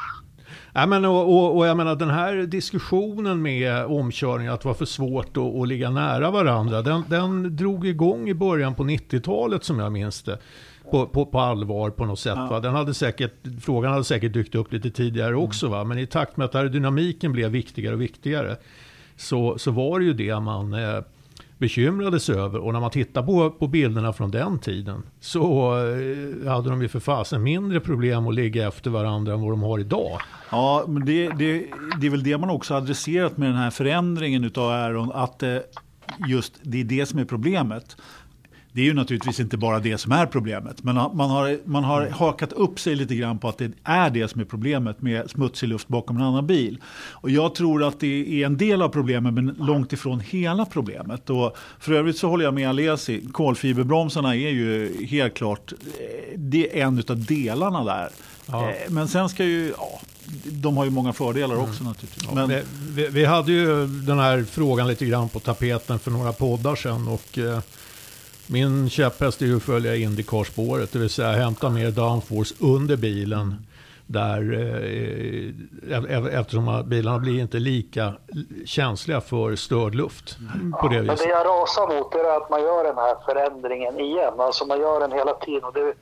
Nej, men, och, och, och jag menar den här diskussionen med omkörning, att det var för svårt att, att ligga nära varandra, den, den drog igång i början på 90-talet som jag minns det. På, på, på allvar på något sätt. Va? Den hade säkert, frågan hade säkert dykt upp lite tidigare också. Va? Men i takt med att aerodynamiken blev viktigare och viktigare så, så var det ju det man eh, bekymrade sig över. Och när man tittar på, på bilderna från den tiden så eh, hade de ju för fasen mindre problem att ligga efter varandra än vad de har idag. Ja, men det, det, det är väl det man också adresserat med den här förändringen utav Aeron, att eh, just det är det som är problemet. Det är ju naturligtvis inte bara det som är problemet, men man har, man har hakat upp sig lite grann på att det är det som är problemet med smutsig luft bakom en annan bil. Och jag tror att det är en del av problemet, men långt ifrån hela problemet. Och för övrigt så håller jag med Alesi, kolfiberbromsarna är ju helt klart, eh, det är en av delarna där. Ja. Eh, Men sen ska ju, ja, de har ju många fördelar också naturligtvis. Men, vi, vi, vi hade ju den här frågan lite grann på tapeten för några poddar sedan. Och, eh, min käpphäst är ju att följa Indycar-spåret, det vill säga hämta mer downforce under bilen. Där, eh, eftersom bilarna blir inte lika känsliga för störd luft på det Men det jag rasar mot är att man gör den här förändringen igen. Alltså man gör den hela tiden. Och det,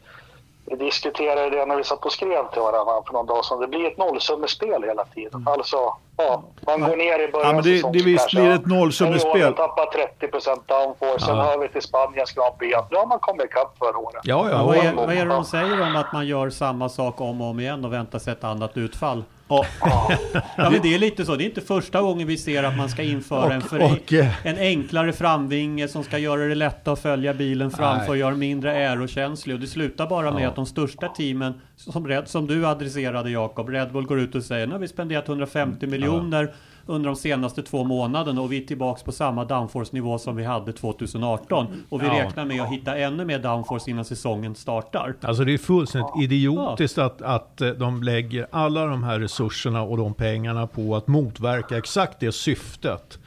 vi diskuterade det när vi satt och skrev till varandra för någon dag sedan. Det blir ett nollsummespel hela tiden. Alltså, ja, man går ner i början Ja, men det- säsongen det visst kanske, blir ett nollsummespel. Man tappat 30 downforce. Sen Ja. vi till Spaniens Grand Prix. Nu har man kommit ikapp förra året. Ja, Ja, vad, är, vad är det de säger om att man gör samma sak om och om igen och väntar sig ett annat utfall? Ja, Ja men det är lite så. Det är inte första gången vi ser att man ska införa en, Och- för, och, eh, en enklare framvinge som ska göra det lättare att följa bilen framför och göra mindre aerokänslig. Och det slutar bara med Ja. att de största teamen, som, som du adresserade Jakob, Red Bull går ut och säger nu har vi spenderat 150 miljoner under de senaste två månaderna och vi är tillbaks på samma downforce-nivå som vi hade 2018. Och vi Ja. räknar med att hitta ännu mer downforce innan säsongen startar. Alltså det är fullständigt idiotiskt att, att eh, de lägger alla de här resurserna och de pengarna på att motverka exakt det syftet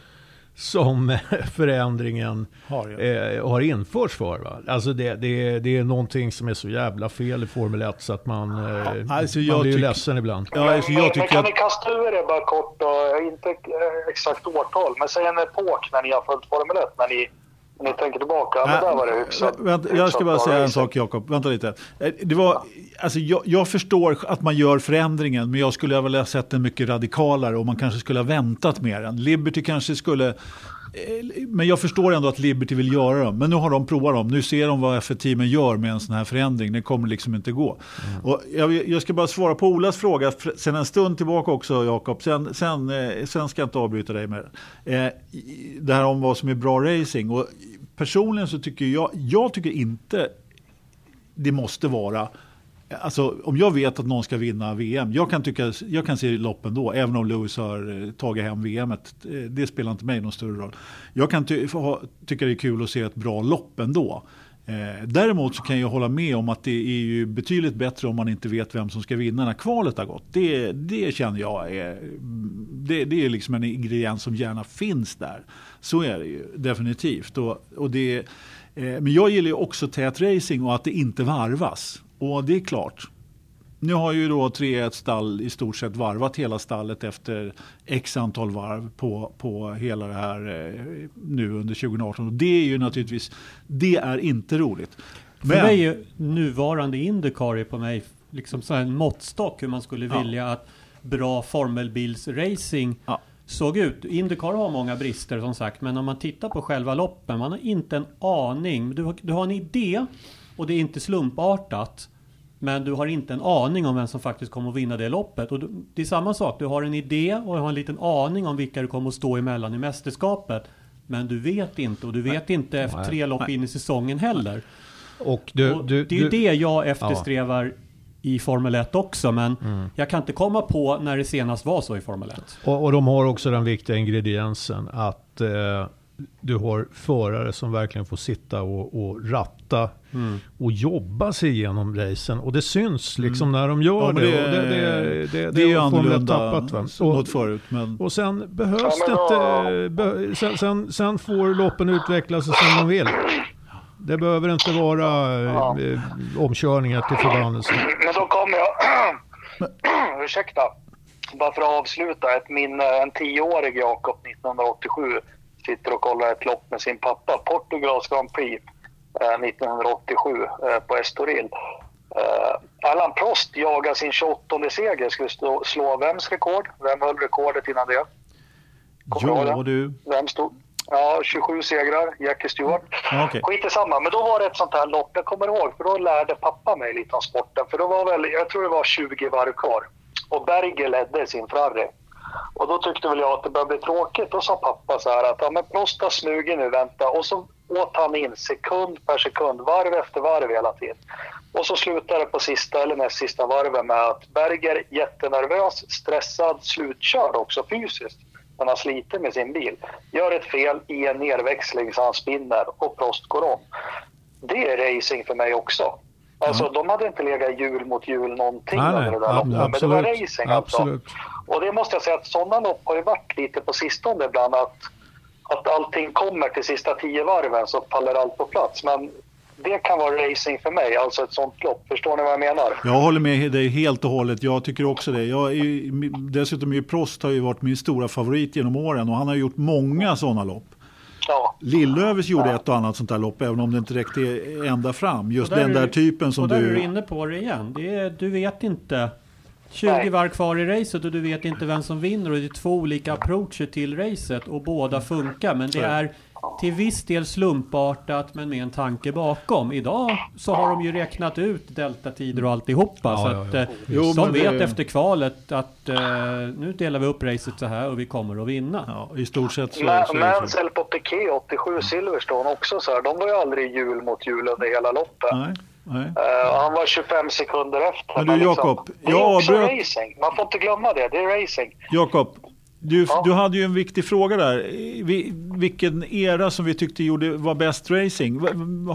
som förändringen Har eh, har införts för. Va? Alltså det, det, det är någonting som är så jävla fel i Formel 1 så att man, eh, alltså man blir ju ledsen ibland. Ja, alltså men, jag men kan att... ni kasta ur er bara kort, då, inte eh, exakt årtal, men säg en epok när ni har följt Formel 1, när ni, ni tänker tillbaka. Men där var det hyfsat. Äh, Vänta, jag ska hyfsat bara säga en sak Jakob. Vänta lite. Eh, Det var, alltså, jag, jag förstår att man gör förändringen men jag skulle ha sett den mycket radikalare och man kanske skulle ha väntat med den. Liberty kanske skulle... Men jag förstår ändå att Liberty vill göra dem. Men nu har de provat dem. Nu ser de vad F1-teamen gör med en sån här förändring. Det kommer liksom inte gå. Och jag, jag ska bara svara på Olas fråga sen en stund tillbaka också Jakob. Sen, sen, eh, sen ska jag inte avbryta dig med det. Eh, Det här om vad som är bra racing. Och personligen så tycker jag, jag tycker inte det måste vara Alltså, om jag vet att någon ska vinna VM, jag kan, tycka, jag kan se loppen då, även om Lewis har eh, tagit hem VM. Eh, det spelar inte mig någon större roll. Jag kan ty, ha, tycka det är kul att se ett bra lopp ändå. Eh, däremot så kan jag hålla med om att det är ju betydligt bättre om man inte vet vem som ska vinna när kvalet har gått. Det, det känner jag är, det, det är liksom en ingrediens som gärna finns där. Så är det ju definitivt. Och, och det, eh, men jag gillar ju också tät racing och att det inte varvas. Och det är klart. Nu har ju då 3 stall i stort sett varvat hela stallet efter x antal varv på, på hela det här eh, nu under 2018. Och det är ju naturligtvis, det är inte roligt. För mig är nuvarande Indycar på mig liksom så en måttstock hur man skulle Ja. vilja att bra formelbilsracing Ja. såg ut. Indycar har många brister som sagt, men om man tittar på själva loppen, man har inte en aning. Du du har en idé och det är inte slumpartat. Men du har inte en aning om vem som faktiskt kommer att vinna det loppet. Och du, det är samma sak, du har en idé och har en liten aning om vilka du kommer att stå emellan i mästerskapet. Men du vet inte och du vet inte efter Nej. tre lopp Nej. in i säsongen heller. Och du, Och du, det är ju det jag eftersträvar i Formel 1 också, men Mm. jag kan inte komma på när det senast var så i Formel 1. Och, och de har också den viktiga ingrediensen att eh, du har förare som verkligen får sitta och, och ratta Mm. och jobba sig igenom racen. Och det syns liksom när de gör Ja, det. det, och det, det, det, det är ju har Formel 1 annorlunda tappat. Va? mot Och, förut. Men, och sen behövs det inte... Be, sen, sen, sen får loppen utveckla sig som de vill. Det behöver inte vara Ja. eh, omkörningar till förbannelse. Men då kommer jag... Ursäkta. Bara för att avsluta. Ett minne. En tioårig Jakob 1987 sitter och kollar ett lopp med sin pappa. Portugals Grand Prix 1987 eh, på Estoril. Eh, Allan Prost jagar sin 28 seger. Skulle slå, slå vems rekord? Vem höll rekordet innan det? Kommer ja, du. Vem stod? Ja, 27 segrar. Jackie Stewart. Okej. Skit i samma. Men då var det ett sånt här lopp, jag kommer ihåg, för då lärde pappa mig lite om sporten. För då var väl, jag tror det var 20 varv kvar. Och Berger ledde sin Ferrari. Och då tyckte väl jag att det började bli tråkigt. Då sa pappa så här att ja, men Prost har smugit nu, vänta. Och så åt han in sekund per sekund, varv efter varv hela tiden. Och så slutade det på sista eller näst sista varven med att Berger jättenervös, stressad, slutkörd också fysiskt. Han har slitit med sin bil. Gör ett fel i en nerväxling så han spinner och Prost går om. Det är racing för mig också. Alltså de hade inte legat hjul mot hjul någonting Nej, nej, det där ab- loppet. Men det var absolut. racing alltså. Och det måste jag säga att sådana lopp har ju varit lite på sistone ibland att, att allting kommer till sista tio varven så faller allt på plats. Men det kan vara racing för mig, alltså ett sånt lopp. Förstår ni vad jag menar? Jag håller med dig helt och hållet. Jag tycker också det. Jag är, ju- dessutom är ju Prost har ju varit min stora favorit genom åren och han har gjort många sådana lopp. Ja. Lillövers gjorde ett och annat sånt där lopp även om det inte räckte ända fram. Just den är där du- typen som och där är du du... inne på det igen. Det är, du vet inte. 20 Nej. varv kvar i racet och du vet inte vem som vinner och det är två olika approacher till racet och båda funkar. Men det är till viss del slumpartat men med en tanke bakom. Idag så har de ju räknat ut deltatider och alltihopa. Ja, så ja, att ja. eh, Jo, de men det- vet efter kvalet att eh, nu delar vi upp racet så här och vi kommer att vinna. Ja, I stort sett så. Mansell på Piquet 87 Silverstone också så här. De var ju aldrig hjul mot hjul under hela loppet. Nej, Eh, han var 25 sekunder efter. Men du, liksom, Jakob, det är jag också avbröt- racing. Man får inte glömma det. Det är racing. Jakob, du, Ja. du hade ju en viktig fråga där. Vi, vilken era som vi tyckte gjorde, var bäst racing?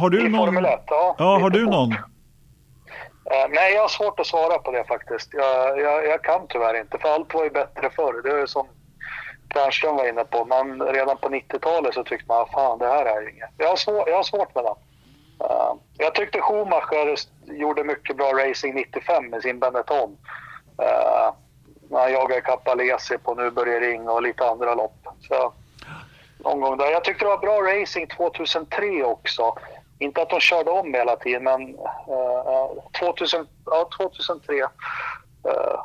Har du I någon? Formel 1, ja. Ja, har du fort. någon? Eh, nej, jag har svårt att svara på det faktiskt. Jag, jag, jag kan tyvärr inte, för allt var ju bättre förr. Det är ju som Ternström var inne på. Man, redan på 90-talet så tyckte man fan det här är inget. Jag har, svår, jag har svårt med det. Uh, jag tyckte Schumacher gjorde mycket bra racing 95 med sin Benetton. Uh, när han jagade Capalesi på Nürburgring Ring och lite andra lopp. Så, någon gång där. Jag tyckte det var bra racing 2003 också. Inte att de körde om hela tiden, men eh, uh, 2000, ja, 2003. Uh,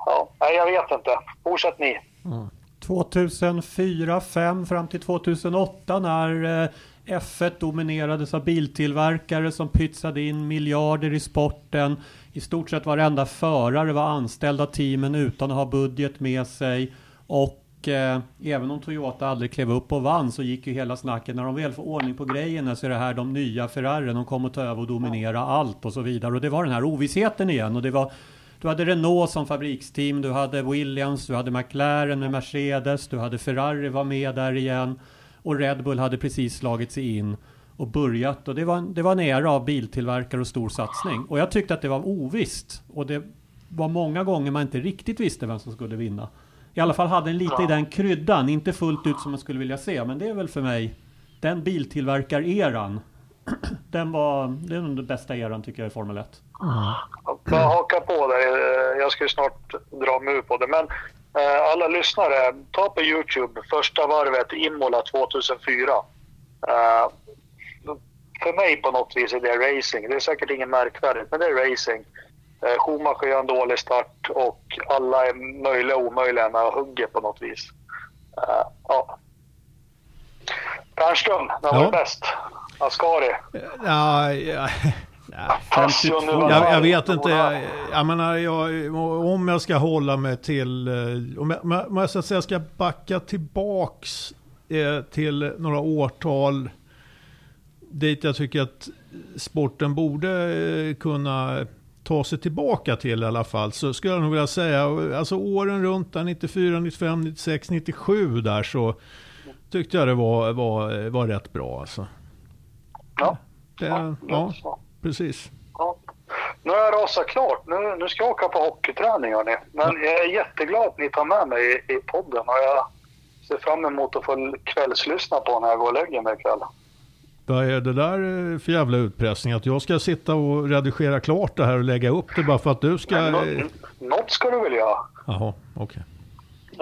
ja, nej, jag vet inte. Fortsätt ni. Mm. 2004, 5 fram till 2008 när uh, F1 dominerades av biltillverkare som pytsade in miljarder i sporten. I stort sett varenda förare var anställd av teamen utan att ha budget med sig. Och eh, även om Toyota aldrig klev upp och vann så gick ju hela snacket när de väl får ordning på grejerna så är det här de nya Ferrari. De kommer att ta över och dominera allt och så vidare. Och det var den här ovissheten igen. Och det var du hade Renault som fabriksteam, du hade Williams, du hade McLaren med Mercedes, du hade Ferrari var med där igen och Red Bull hade precis slagit sig in och börjat och det var, det var en era av biltillverkare och stor satsning. Och jag tyckte att det var ovisst och det var många gånger man inte riktigt visste vem som skulle vinna. I alla fall hade den lite i den kryddan, inte fullt ut som man skulle vilja se, men det är väl för mig den biltillverkar-eran. Den var, det är den bästa eran tycker jag i Formel 1. Jag hakar på där. Jag ska snart dra mig ur på det. Men alla lyssnare, ta på Youtube första varvet Imola 2004. Eh, för mig på något vis är det racing. Det är säkert inget märkvärdigt, men det är racing. Eh, Schumacher gör en dålig start och alla är möjliga och omöjliga när hugger på något vis. Ja. Pernström, när var ja. bäst? Ascari? Ja, ja. Ja, 52. Jag, jag, vet inte. Jag, jag menar, jag, om jag ska hålla mig till... Eh, om jag, om jag så att säga ska backa tillbaks eh, till några årtal dit jag tycker att sporten borde eh, kunna ta sig tillbaka till i alla fall. Så skulle jag nog vilja säga, alltså åren runt där 94, 95, 96, 97 där så tyckte jag det var, var, var rätt bra alltså. Ja. Det, ja, ja precis. Ja. Nu har jag rasat klart. Nu, nu ska jag åka på hockeyträning hörni. Men jag är jätteglad att ni tar med mig i, i podden och jag ser fram emot att få kvällslyssna på när jag går och lägger mig ikväll. Vad är det där eh, för jävla utpressning? Att jag ska sitta och redigera klart det här och lägga upp det bara för att du ska... Men, något ska du väl göra? Jaha, okej. Okay.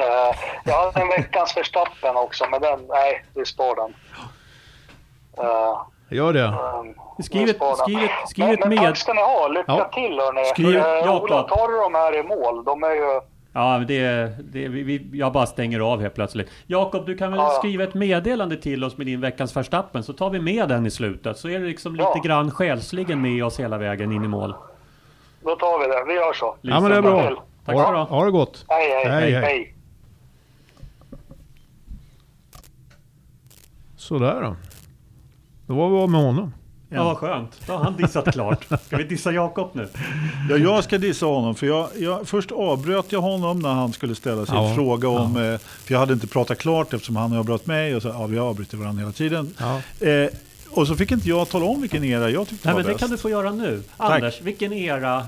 Uh, eh, jag har en veckans förstappen också, men den, nej, vi spar den. Uh, Gör det. Um, skriv ett, skriv ett, skriv ett med... Men tack ska ni ha. Lycka ja. till hörni. Skriv, uh, Ola, tar du de här i mål? De är ju... Ja, det, det, vi, jag bara stänger av helt plötsligt. Jakob, du kan väl ja. skriva ett meddelande till oss med din veckans förstappen så tar vi med den i slutet. Så är det liksom lite ja. grann själsligen med oss hela vägen in i mål. Då tar vi det. Vi gör så. Ja, men det är bra. Tack ha, ha det gott. Hej, hej. hej, hej. hej. Sådär då. Då var vi av med honom. Ja, vad skönt. Då har han dissat klart. Ska vi dissa Jakob nu? Ja, jag ska dissa honom. För jag, jag, först avbröt jag honom när han skulle ställa sig ja, fråga om... Ja. Eh, för jag hade inte pratat klart eftersom han avbröt mig. Och så, ja, vi avbryter varandra hela tiden. Eh, och så fick inte jag tala om vilken era jag tyckte Nej, var men bäst. Det kan du få göra nu. Tack. Anders, vilken era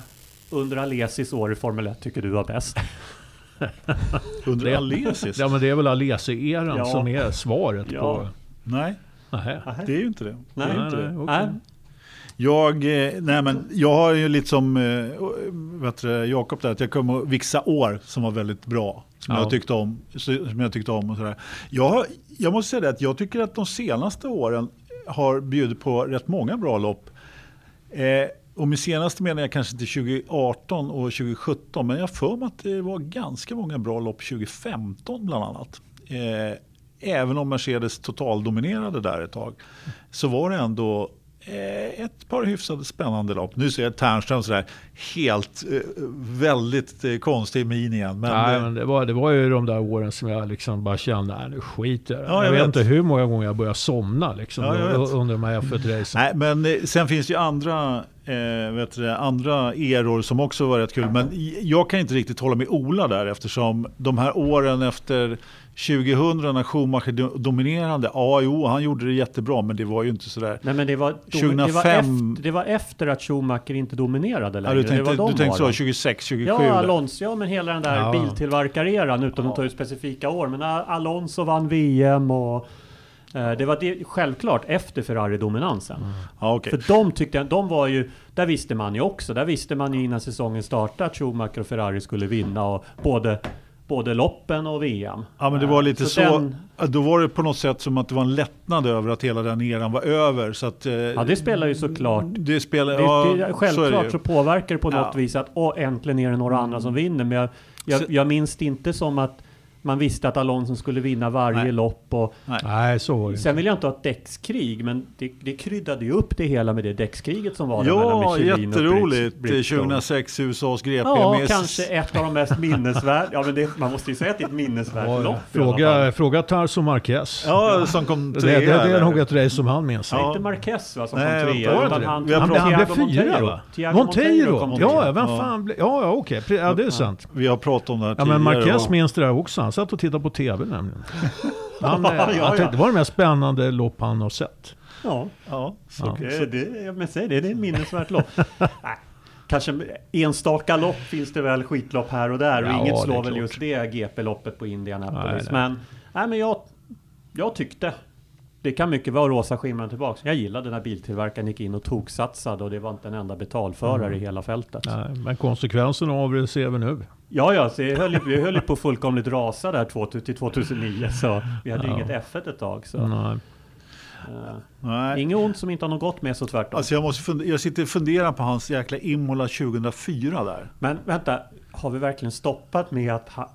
under Alesis år i Formel 1 tycker du var bäst? under Alesis? Ja, men det är väl Alesi-eran som är svaret på... Nej. Nej, det är ju inte det. Nej, det, är inte det. Okay. Jag, eh, nej men jag har ju lite som eh, Jakob där, att jag kommer att vixa år som var väldigt bra. Som, ja. jag, tyckte om, som jag tyckte om och sådär. Jag, jag måste säga det att jag tycker att de senaste åren har bjudit på rätt många bra lopp. Eh, och med senaste menar jag kanske inte 2018 och 2017, men jag för mig att det var ganska många bra lopp 2015 bland annat. Eh, även om Mercedes totaldominerade där ett tag, så var det ändå eh, ett par hyfsade spännande lopp. Nu ser jag Ternström sådär helt eh, väldigt eh, konstig min igen. Men, Nej, men det, var, det var ju de där åren som jag liksom bara kände, nej nu skiter jag ja, jag, vet, vet inte hur många gånger jag började somna liksom, ja, under de här F1-racen. Nej, men sen finns det ju andra eh, vet du, det, andra eror som också var rätt kul. Men jag kan inte riktigt hålla med Ola där eftersom de här åren efter 2000 när Schumacher do- dominerade, ja jo han gjorde det jättebra men det var ju inte sådär. Nej men det var, dom, det, var 2005 efter, det var efter att Schumacher inte dominerade Ja, längre. du det tänkte, var de du tänkte så åren. 26, 27 Ja. Alonso, ja men hela den där Ja. biltillverkareran utan att ta ut specifika år. Men Al- Alonso vann VM och eh, det var det, självklart efter Ferrari-dominansen. Ja, okej. För de tyckte de var ju, där visste man ju också, där visste man ju innan säsongen startade att Schumacher och Ferrari skulle vinna och både, både loppen och VM. Ja men det var Eh, lite så, den- ja, då var det på något sätt som att det var en lättnad över att hela den eran var över. Så att, eh, Ja det spelar ju såklart. det spelar, Det, det, så självklart ju. så, påverkar det på något Ja. Mm. vis att åh, äntligen är det några andra som vinner. Men jag, jag, Så- jag minns det inte som att man visste att Alonso skulle vinna varje Nej. lopp. Och, Nej, så var det sen vill jag inte ha ett däckskrig, men det, det kryddade ju upp det hela med det däckskriget som var där mellan Ja, Michelin och jätteroligt. Bridge- Bridgestone. 2006 USAs GP Ja, med kanske ett av de mest minnesvärda. Ja, men det, man måste ju säga att det är ett minnesvärt Ja, lopp. Fråga, fråga Tarso Marquez. Ja, som kom det, trea. det, det är där. nog ett race som han minns. Ja. Inte Marquez va, som Nej, kom trea, det det? han, Han, pratat- han blev fyra va? Monteiro? Ja, vem Ja. fan blev... Ja, ja okej. Ja, det är sant. Vi har pratat om det här Ja, men tidigare. Marquez och- minns det där också. Satt och tittade på TV nämligen. Han, Ja, ja, tänkte, det var det mest spännande lopp han har sett. Ja, Ja, så, Ja. det, det, men säg det, det är ett minnesvärt lopp. Nej, Kanske enstaka lopp finns det väl skitlopp här och där och Ja, inget slår väl just det GP-loppet på Indianapolis. Nej, nej. Men, nej, men jag, jag tyckte det kan mycket vara rosa skimran tillbaks. Jag gillade när biltillverkaren gick in och toksatsade och det var inte en enda betalförare Mm. i hela fältet. Nej, men konsekvenserna av det ser vi nu. Ja, ja, så jag höll, vi höll på fullkomligt rasa där 2000 till 2009 så vi hade Ja. inget F1 ett tag. Så. Nej. Nej. inget ont som inte har något gott med sig tvärtom. Alltså jag, måste fund- jag sitter och funderar på hans jäkla Imola 2004 där. Men vänta, har vi verkligen stoppat med att ha,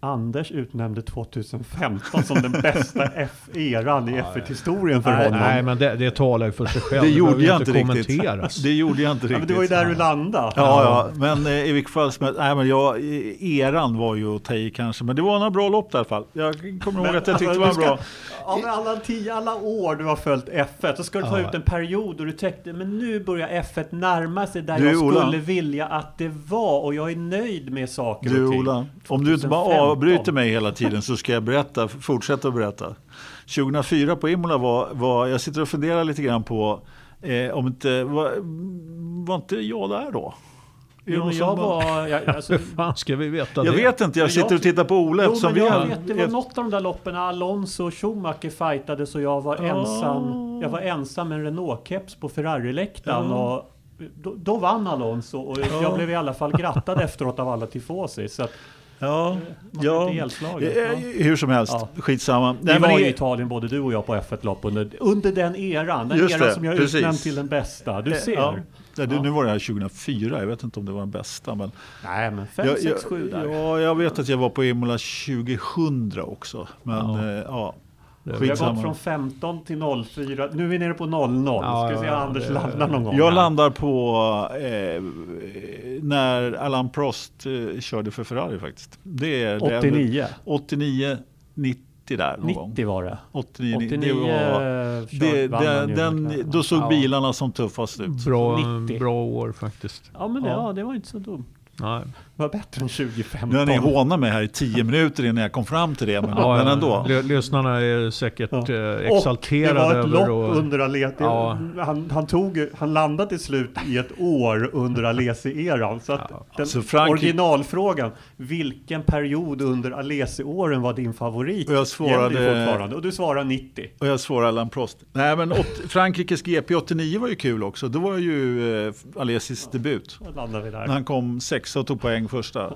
Anders utnämnde 2015 som den bästa F-eran i F1-historien för Nej, honom? nej, men det, det talar ju för sig själv. Det gjorde jag inte riktigt. kommenteras. Det gjorde jag inte ja, men riktigt. det var ju där du landade. Ja, ja, men eh, i vilket fall som helst, nej men jag, eran var ju att ta i kanske, men det var några bra lopp i alla fall. Jag kommer ihåg att jag tyckte alltså, det var ska- bra. Av alla, tio, alla år du har följt F1 så ska du ta Ja. ut en period och du tänkte men nu börjar F1 närma sig där Du, jag Ola. skulle vilja att det var och jag är nöjd med saker Du och ting. Ola, om du inte bara 2015. avbryter mig hela tiden så ska jag berätta, fortsätta att berätta. 2004 på Imola var, var jag sitter och funderar lite grann på eh, om inte, var, var inte jag där då? Jo, men som jag var... Jag, alltså, Hur fan ska vi veta Jag det? vet inte, jag Men sitter och tittar på Ola Jo, eftersom men vi jag har... vet, det var något av de där loppen när Alonso och Schumacher fightades och jag var Ja. ensam. Jag var ensam med en Renault-keps på Ferrari-läktaren och då, då vann Alonso och Ja. jag blev i alla fall grattad efteråt av alla tifosi. Så att Ja, blev ja. Eh, Ja. Hur som helst, Ja. skitsamma. Vi Nej, men var det- i Italien både du och jag på F1-lopp under, under den eran. Den Just eran det, som jag utnämnt till den bästa. Du Eh, ser. Ja. Ja, Ja. Nu var det här 2004, jag vet inte om det var den bästa. Men Nej men 5, jag, 6, 7 jag, där. ja, jag vet att jag var på Imola 2000 också. Men Ja. ja, ja Det- Vi har gått från 15 till 04. Nu är vi nere på 00. Ja, Ska vi se om Anders det- landar någon gång. Jag här. landar på eh, när Alain Prost eh, körde för Ferrari faktiskt. Det är, det är 89. 89, 90 där någon gång. 90 var det. 89, 89 det var, det, han det, ju den, då såg Ja. bilarna som tuffast ut. Bra, 90. bra år faktiskt. Ja men det, Ja. ja, det var inte så dumt. Nej. Var bättre än 2015. Nu har ni hånat mig här i tio minuter innan jag kom fram till det, men, Ja, men ändå. Lyssnarna är säkert Ja. eh, Och det exalterade var ett över lopp och, under Alesi. Ja. Han, han, tog, han landade till slut i ett år under Alesi-eran. Så att Ja. den Alltså, Frankrike- originalfrågan, vilken period under Alesi-åren var din favorit? Och jag svarade-. Och du svarar 90. Och jag svarar Alain Prost. Nej, men åt, Frankrikes GP 89 var ju kul också. Det var ju eh, Alesis debut. Då landar vi När han kom sexa och tog poäng första.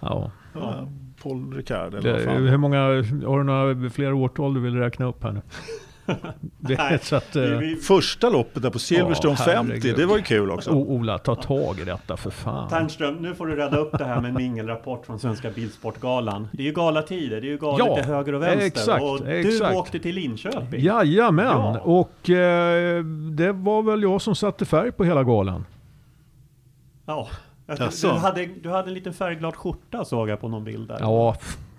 ja. Ja. Paul Ricard eller vad det, fan. hur många, har du några fler årtal du vill räkna upp här nu? det, Nej, så att, Vi- eh, vi- Första loppet där på Silverstone Ja, 50, herregud. det var ju kul också. O- Ola, ta tag i detta för fan. Ternström, nu får du rädda upp det här med en mingelrapport från Svenska Bilsportgalan. Det är ju galatider, det är ju galet Ja, till höger och vänster. exakt, och du exakt. åkte till Linköping. Jajamän, Ja. och eh, det var väl jag som satte färg på hela galan. Ja. Jaså? Du hade, du hade en liten färgglad skjorta såg jag på någon bild där. Ja,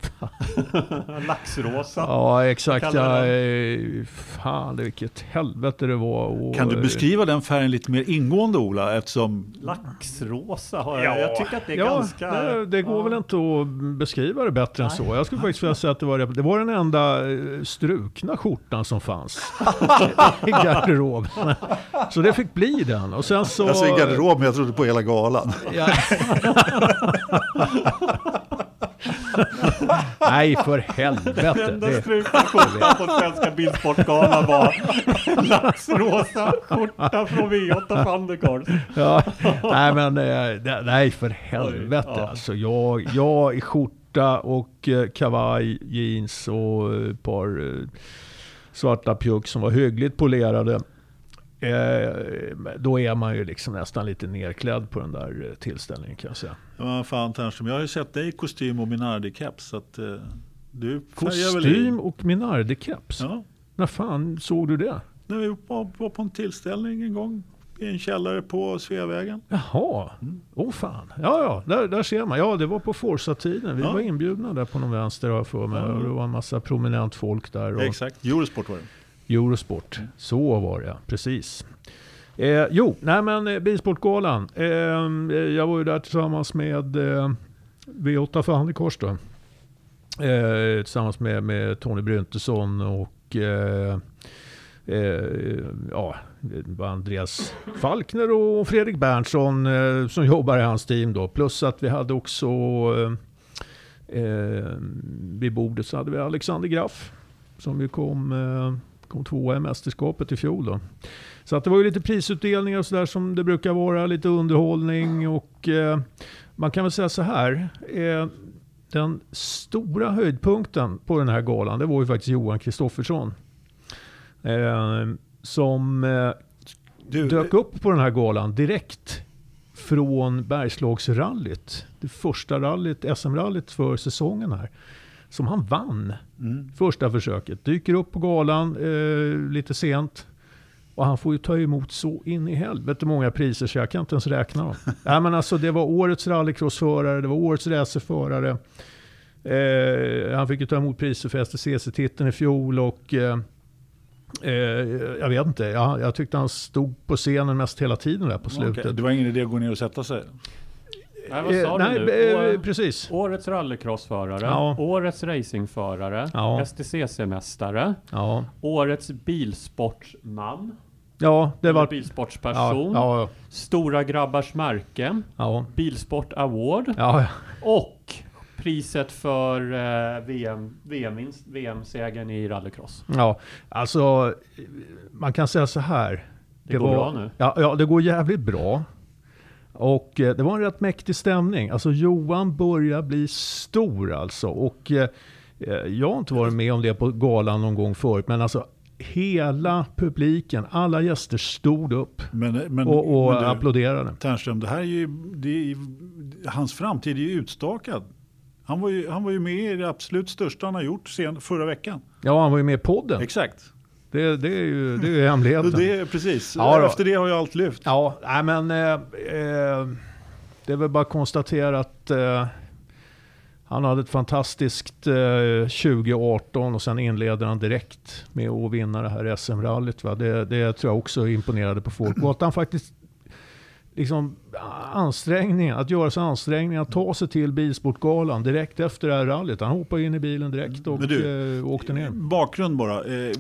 Laxrosa. Ja, exakt. Ja, eh, fan, det vilket helvete det var. Och, Kan du beskriva den färgen lite mer ingående Ola? Eftersom Laxrosa har jag. Jag tycker att det är ja, ganska... Det, det går ja. väl inte att beskriva det bättre än så. Jag skulle faktiskt vilja säga att det var, det var den enda eh, strukna skjortan som fanns i garderoben. Så det fick bli den. Och sen så... jag säger garderob, men jag trodde på hela galan. Ja. Nej, för helvete. Den enda Det, strukna skjortan på Svenska Bilsportgalan var laxrosa skjorta från V8 Thundercard. ja. Nej, men eh, nej, för helvete. Oj, ja. Alltså, jag, jag i skjorta och eh, kavaj, jeans och ett par eh, svarta pjuck som var hyggligt polerade. Eh, då är man ju liksom nästan lite nerklädd på den där eh, tillställningen kan jag säga. Ja, fan Ternström, jag har ju sett dig i kostym och Minardi-keps. Eh, du Kostym och Minardi-keps. Ja, När fan såg du det? när vi var, på en tillställning en gång i en källare på Sveavägen. Jaha, åh oh, fan. Ja, ja, där, där ser man. Ja, det var på Forza-tiden. Vi Ja. var inbjudna där på någon vänster har jag för mig. Ja. Och det var en massa prominent folk där. Och Exakt, Eurosport var det. Eurosport. Så var det, ja. precis. Eh, jo, nej men eh, Bilsportgalan. Eh, jag var ju där tillsammans med eh, V8 för Handikors då. Eh, tillsammans med, med Tony Bryntesson och eh, eh, ja, Andreas Falkner och Fredrik Berntsson eh, som jobbar i hans team då. Plus att vi hade också eh, eh, vid bordet så hade vi Alexander Graff som ju kom, eh, kom tvåa i mästerskapet i fjol då. Så att det var ju lite prisutdelningar och sådär som det brukar vara, lite underhållning och eh, man kan väl säga så här. Eh, den stora höjdpunkten på den här galan, det var ju faktiskt Johan Kristoffersson. Eh, som eh, Du, dök upp på den här galan direkt från Bergslagsrallyt. Det första rallyt, SM-rallyt för säsongen här. Som han vann Mm. första försöket. Dyker upp på galan eh, lite sent. Och han får ju ta emot så in i helvete många priser så jag kan inte ens räkna dem. Nej, men alltså, det var årets rallycrossförare, det var årets racerförare. Eh, han fick ju ta emot priser för STCC-titeln i fjol och eh, eh, jag vet inte, jag, jag tyckte han stod på scenen mest hela tiden där på slutet. Okej, Det var ingen idé att gå ner och sätta sig. Nej, vad sa Eh, nej, du nu? eh, Å- precis. Årets rallycrossförare, Ja. årets racingförare, Ja. STCC-mästare, Ja, årets bilsportman, ja det var... bilsportsperson, Ja, ja, Stora Grabbars Märke, ja, Bilsport Award och priset för eh, VM, VM, VM-segern i rallycross. ja. Alltså, man kan säga så här. Det, går bra nu. Ja, ja, det går jävligt bra. Och eh, det var en rätt mäktig stämning. Alltså Johan börjar bli stor alltså. Och eh, eh, jag har inte varit med om det på galan någon gång förut. Men alltså hela publiken, alla gäster stod upp Men, men, och, och men du, applåderade. Ternström, det här är ju, det är, hans framtid är ju utstakad. Han var ju, han var ju med i det absolut största han har gjort sen förra veckan. Ja, han var ju med i podden. Exakt. Det, det är ju det är ju hemligheten. Det är precis. Ja. Efter det har jag allt lyft. Ja, nej men eh, eh, det är väl bara att konstatera att eh, han hade ett fantastiskt eh, 2018 och sen inleder han direkt med att vinna det här SM-rallyt. Det, det tror jag också imponerade på folk. Och att han faktiskt liksom ansträngning, att göra sig ansträngning att ta sig till Bilsportgalan direkt efter det här rallyt. Han hoppade in i bilen direkt och du, eh, åkte ner. Bakgrund bara. Eh,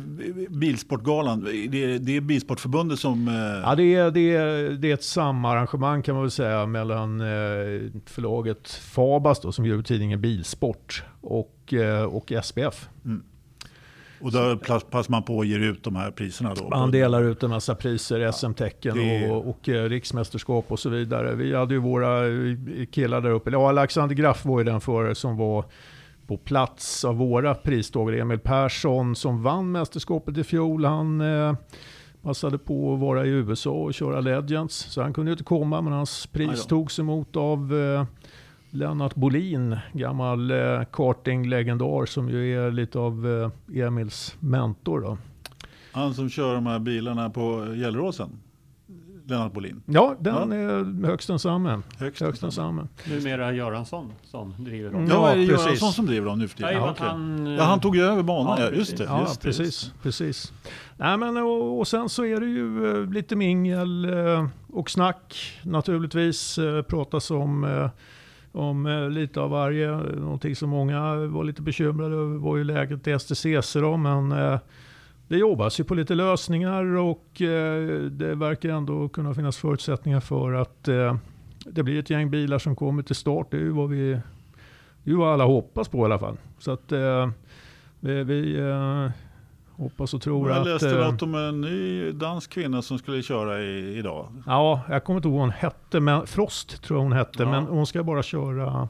Bilsportgalan, det är, det är Bilsportförbundet som... Eh, Ja, det är, det, är, det är ett samarrangemang kan man väl säga mellan eh, förlaget Fabas då, som ger ut tidningen Bilsport och, eh, och SPF. Och då pass- passar man på att ge ut de här priserna då. Man delar ut en massa priser, SM-tecken det- och, och eh, riksmästerskap och så vidare. Vi hade ju våra eh, killar där uppe. Ja, Alexander Graff var ju den förare som var på plats av våra pristagare. Emil Persson som vann mästerskapet i fjol. Han eh, passade på att vara i USA och köra Legends. Så han kunde ju inte komma men hans pris togs emot av eh, Lennart Bolin, gammal eh, karting-legendar som ju är lite av eh, Emils mentor. Då. Han som kör de här bilarna på Gelleråsen. Lennart Bolin. Ja, den är högst densamme. Högst Högst densamme. Numera Göransson som driver dem. Ja, Ja, är det precis. Göransson som driver dem nu för Ja, tiden? Ja, okej. han, ja, han tog ju över banan. Ja, Ja, just det. Ja, just det, precis. just precis. Nej, men, och, och sen så är det ju eh, lite mingel eh, och snack naturligtvis. Eh, pratas om, eh, om eh, lite av varje. Någonting som många var lite bekymrade över var ju läget i STCC då, men eh, det jobbas ju på lite lösningar och eh, det verkar ändå kunna finnas förutsättningar för att det blir ett gäng bilar som kommer till start. Det är ju vad vi det är ju vad alla hoppas på i alla fall. Så att vi, vi hoppas och tror Jag att... läste eh, något om en ny dansk kvinna som skulle köra i, idag. Ja, jag kommer inte ihåg vad hon hette, men Frost tror jag hon hette. Ja. Men hon ska bara köra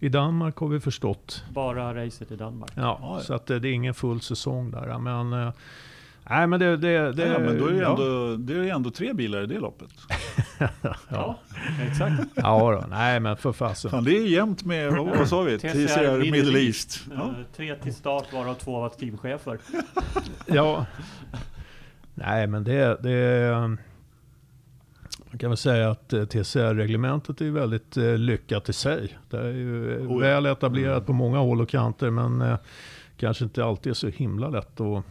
i Danmark har vi förstått. Bara racet i Danmark. Ja, Ja, ja. Så att eh, det är ingen full säsong där. Men, eh, nej, men det... det, det ja, men då är det, ja. ändå, det är ändå tre bilar i det loppet. Ja, exakt. Ja, då, nej men för fasen. Fan, det är jämnt med, vad, vad sa vi? TCR Middle Middle East. Ja. Eh, Tre till start varav två var teamchefer. Ja. Nej, men det, det... Man kan väl säga att eh, TCR-reglementet är väldigt eh, lyckat i sig. Det är ju ja. väl etablerat på många håll och kanter, men kanske inte alltid är så himla lätt att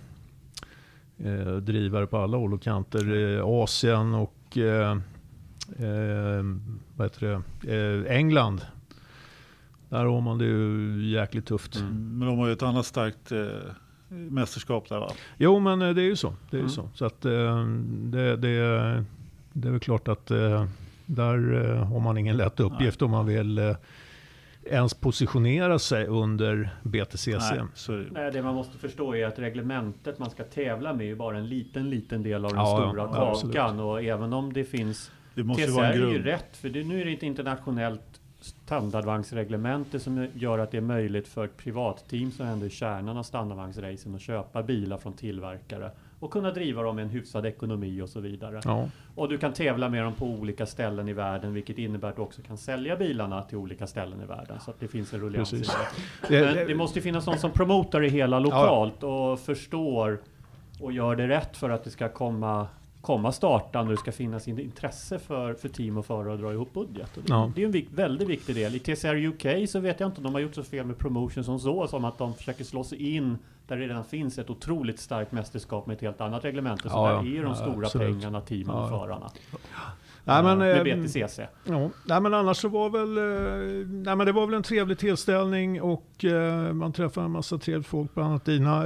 eh, driva det på alla håll och kanter. Eh, Asien och eh, eh, vad heter det? England. Där har man det ju jäkligt tufft. Men de har ju ett annat starkt mästerskap där va? Jo, men det är ju så. Det är ju Mm. så. så att, det, det, det är väl klart att där har man ingen lätt uppgift om man vill ens positionera sig under BTCC. Nej, så. Nej, det man måste förstå är att reglementet man ska tävla med är bara en liten, liten del av den Ja, stora ja, kakan. Och även om det finns Det måste TCR vara en är ju rätt, för det, nu är det ett internationellt standardvagnsreglemente som gör att det är möjligt för ett privatteam som ändå är kärnan av standardvagnsracen att köpa bilar från tillverkare och kunna driva dem med en hyfsad ekonomi och så vidare. Ja, Och du kan tävla med dem på olika ställen i världen, vilket innebär att du också kan sälja bilarna till olika ställen i världen. Så att det finns en ruljans i det. Men det, måste ju finnas någon som promotar det hela lokalt och förstår och gör det rätt för att det ska komma komma startande och det ska finnas in- intresse för, för team och förare att dra ihop budget. Det, Ja. det är en vik, väldigt viktig del. I TCR UK så vet jag inte om de har gjort så fel med promotion som så, som att de försöker slå sig in där det redan finns ett otroligt starkt mästerskap med ett helt annat reglement. Så Ja, där ja. är de stora absolut. pengarna, teamen och förarna. Nej, men, med eh, BTCC. Ja, nej, men annars så var väl, eh, nej, men det var väl en trevlig tillställning och eh, man träffade en massa trevligt folk, bland annat dina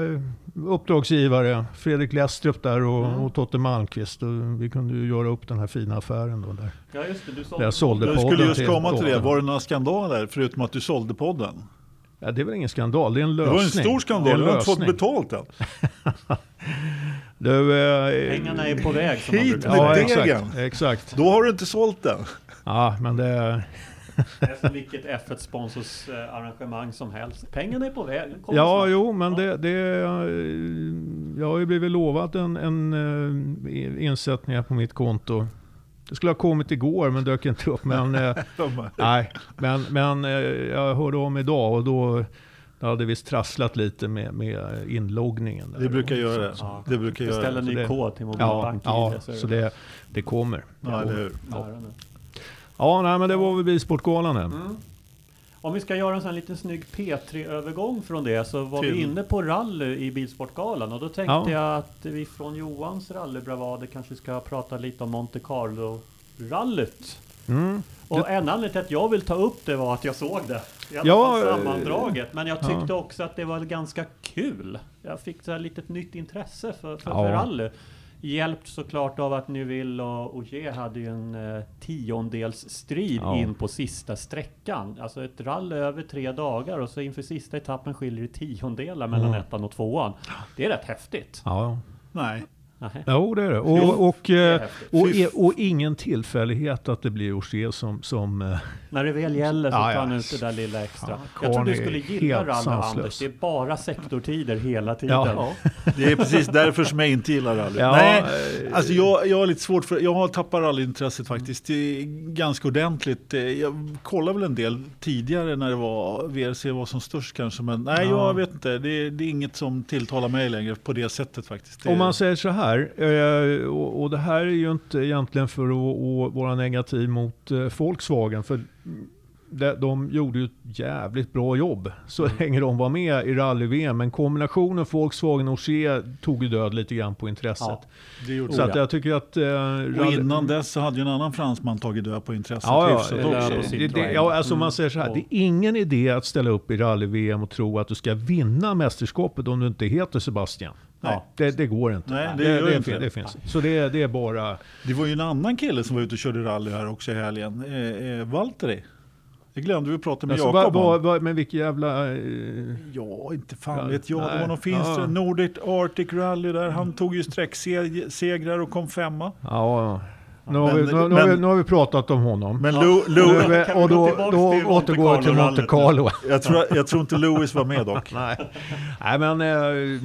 uppdragsgivare, Fredrik Lestrup där och, Mm. och Totte Malmqvist. Och vi kunde ju göra upp den här fina affären då där. Ja just det, du Där jag sålde. sålde Jag podden skulle just komma till det. Var det några skandaler förutom att du sålde podden? Ja, det är väl ingen skandal, det är en Det lösning. var en stor Det skandal. Du har inte fått betalt än. Du, eh, Pengarna är på väg som man Hit brukar med Ja, degen. exakt, exakt. Då har du inte sålt den. Ja, men det... Det är som vilket F1 sponsors arrangemang som helst. Pengarna är på väg. Ja, snart. jo, men Ja. det, det... Jag har ju blivit lovat en, en eh, insättning på mitt konto. Det skulle ha kommit igår, men dök inte upp. Men, eh, nej, men, men eh, jag hörde om idag och då det hade visst trasslat lite med, med inloggningen. där. Det brukar göra det. Ja. Det brukar göra Beställ det. en Så ny det- kod till Ja, mobilbank ja så det, det kommer. Ja, hur? nära nu. Ja, nej, men det var väl Bilsportgalan det. Mm. Om vi ska göra en sån här liten snygg P3-övergång från det så var vi Till- inne på rally i Bilsportgalan och då tänkte Ja. jag att vi från Johans rallybravader kanske ska prata lite om Monte Carlo-rallyt. Mm. Och en anledning till att jag vill ta upp det var att jag såg det. I alla Ja, fall eh, sammandraget. Men jag tyckte ja. också att det var ganska kul. Jag fick så här litet nytt intresse för, för, Ja. för rally. Hjälpt såklart av att Neuville och Ogier hade ju en eh, tiondels strid Ja. in på sista sträckan. Alltså ett rally över tre dagar och så inför sista etappen skiljer det tiondelar mellan Mm. ettan och tvåan. Det är rätt häftigt. Ja, Nej. Nähä. jo det är det. Och, och, eh, och, Fy och, ingen tillfällighet att det blir Ogier som, som eh, När det väl gäller så tar han ut det där lilla extra. Ja, jag tror du skulle gilla rally. Anders. Det är bara sektortider hela tiden. Ja. Det är precis därför som jag inte gillar rally. Ja, Nej, eh, alltså jag, jag har lite svårt för, jag har tappat rallyintresset faktiskt det är ganska ordentligt. Jag kollade väl en del tidigare när det var VRC var som störst kanske, men nej Ja. jag vet inte. Det är, det är inget som tilltalar mig längre på det sättet faktiskt. Det, Om man säger så här, här, eh, och, det här är ju inte egentligen för att, vara negativ mot eh, Volkswagen, för de, de gjorde ju ett jävligt bra jobb så Mm. länge de var med i rally-VM. Men kombinationen Volkswagen och Ogier tog ju död lite grann på intresset. Ja. Det gjorde Så att ja. jag tycker att... Eh, Och rally- innan dess så hade ju en annan fransman tagit död på intresset Ja, ja, hyfsat det där också. det, det, ja, alltså Mm. man säger så här, Och- det är ingen idé att ställa upp i rally-VM och tro att du ska vinna mästerskapet om du inte heter Sebastian. Nej. Det, det går inte. Nej, det det, det, inte fin- finns. Så det, det är bara... Det var ju en annan kille som var ute och körde rally här också i helgen. Eh, eh, Valtteri. Det glömde vi prata med Alltså, Jakob om. vad, men vilken jävla... Eh, Ja, inte fan vet jag. Det var någon finsk Ja. Nordic Arctic Rally där. Han tog ju sträcksegrar och kom femma. ja, nu har, vi, Men- nu, nu, har vi, nu har vi pratat om honom. Men. Lou, Och, Lou, nu- kan vi och då, då Monte återgår jag till Monte Carlo. jag, tror, jag tror inte Lewis var med dock. Nej. Nej, men, eh,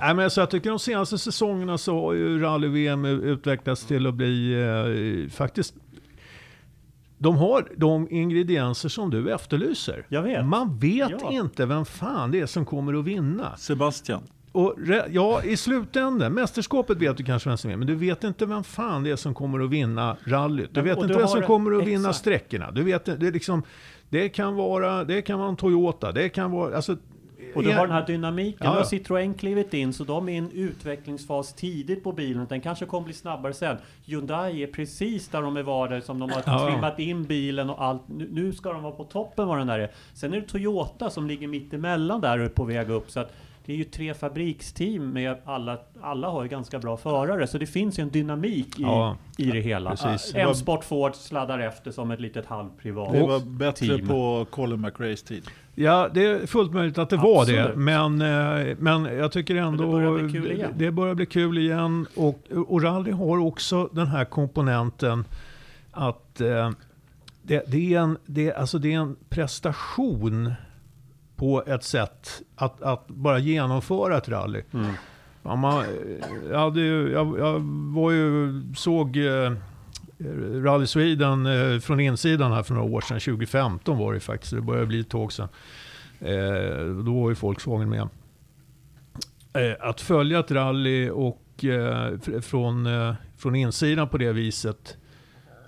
nej, men så jag tycker de senaste säsongerna så har ju rally-VM utvecklats till att bli eh, faktiskt de har de ingredienser som du efterlyser. Jag vet. Man vet Ja. inte vem fan det är som kommer att vinna. Sebastian. Och re, ja, i slutändan, mästerskapet vet du kanske vem som är, men du vet inte vem fan det är som kommer att vinna rallyt. Du vet inte du vem som kommer att vinna exakt. sträckorna. Du vet, det, är liksom, det, kan vara, det kan vara en Toyota, det kan vara... Alltså, Och du har den här dynamiken. Ja, ja. Citroën klivit in så de är i en utvecklingsfas tidigt på bilen. Den kanske kommer bli snabbare sen. Hyundai är precis där de är var där som de har Ja. trimmat in bilen och allt. Nu, nu ska de vara på toppen vad den där är. Sen är det Toyota som ligger mitt emellan där och är på väg upp. Så att det är ju tre fabriksteam med alla, alla har ju ganska bra förare. Så det finns ju en dynamik i, Ja. i det hela. Precis. En Sport Ford sladdar efter som ett litet halvprivat Det var bättre team. på Colin McRaes tid. Ja, det är fullt möjligt att det var det. Absolut. Men, eh, men jag tycker ändå... det börjar bli kul igen. Det börjar bli kul igen. Och, och rally har också den här komponenten att eh, det, det, är en, det, alltså det är en prestation på ett sätt att, att bara genomföra ett rally. Mm. Ja, man, jag, hade ju, jag, jag var ju, såg eh, Rally Sweden eh, från insidan här för några år sedan. 2015 var det faktiskt, det börjar bli ett tag sedan. Eh, då var ju Volkswagen med. Eh, att följa ett rally och eh, fr- från, eh, från insidan på det viset.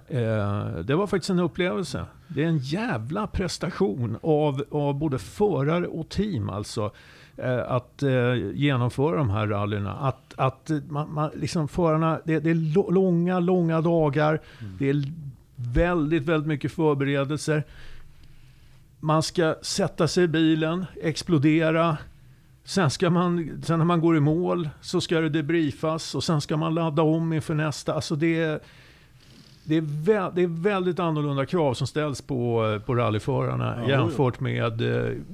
Eh, det var faktiskt en upplevelse. Det är en jävla prestation av, av både förare och team alltså. Eh, att eh, genomföra de här rallyna. Att, att eh, man, man, liksom förarna, det, det är långa, långa dagar. Det är väldigt, väldigt mycket förberedelser. Man ska sätta sig i bilen, explodera. Sen, ska man, sen när man går i mål så ska det debriefas och sen ska man ladda om inför nästa. Alltså det, är, det, är vä- det är väldigt annorlunda krav som ställs på, på rallyförarna Ja, jämfört med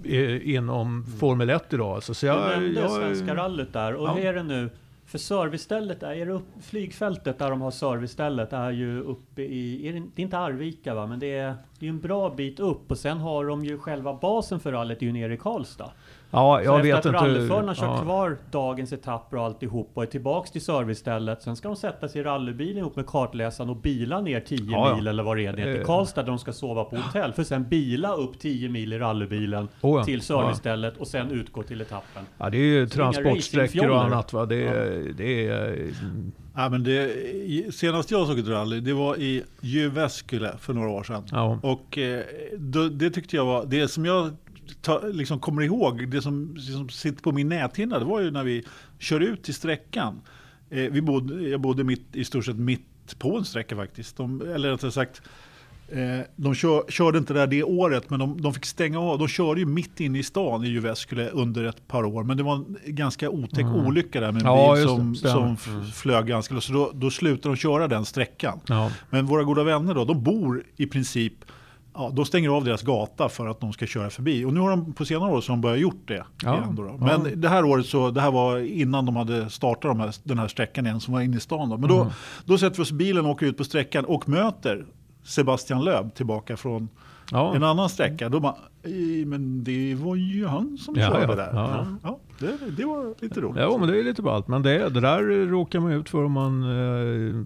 eh, inom Formel 1 idag. Alltså, så Du jag, nämnde jag, Svenska rallyt där. Och Ja. hur är det nu? För servicestället, är det upp, flygfältet där de har servicestället är ju uppe i, är det, det är inte Arvika va? Men det är, det är en bra bit upp och sen har de ju själva basen för rallyt är ju nere i Karlstad. Ja, Så jag efter vet att inte. rallyförarna kört ja. kvar dagens etapper och alltihop och är tillbaks till servicestället. Sen ska de sätta sig i rallybilen ihop med kartläsaren och bila ner 10 Ja, ja. mil eller vad det är ner till Eh. Karlstad där de ska sova på hotell. För sen bila upp 10 mil i rallybilen Oh ja, till servicestället och sen utgå till etappen. Ja, det är ju Så det transportsträckor och annat. Va? Det, är, det är... Ja, men det, senast jag såg ett rally, det var i Jyväskylä för några år sedan. Ja. Och eh, då, det tyckte jag var, det som jag ta, liksom kommer ihåg, det som, som sitter på min näthinna, det var ju när vi kör ut till sträckan. Eh, vi bodde, jag bodde mitt, i stort sett mitt på en sträcka faktiskt. De, eller rättare sagt, eh, de kör, körde inte där det året, men de, de fick stänga av. De körde ju mitt inne i stan i Jyväskylä under ett par år. Men det var en ganska otäck olycka där med en Mm. Ja, bil som, som f- flög ganska Så då, då slutade de köra den sträckan. Ja. Men våra goda vänner då, de bor i princip, ja, de stänger av deras gata för att de ska köra förbi. Och nu har de på senare år så har de börjat gjort det. Ja, då då. ja. Men det här året så, det här var innan de hade startat de här, den här sträckan igen som var inne i stan. Då. Men då, Mm. då sätter vi oss i bilen och åker ut på sträckan och möter Sebastian Löb tillbaka från Ja. en annan sträcka. Då bara, "Ej, men det var ju han som Ja, körde ja, där. ja. Ja, det, det var lite roligt. Ja, men det är lite ballt. Men det, det där råkar man ut för om man eh,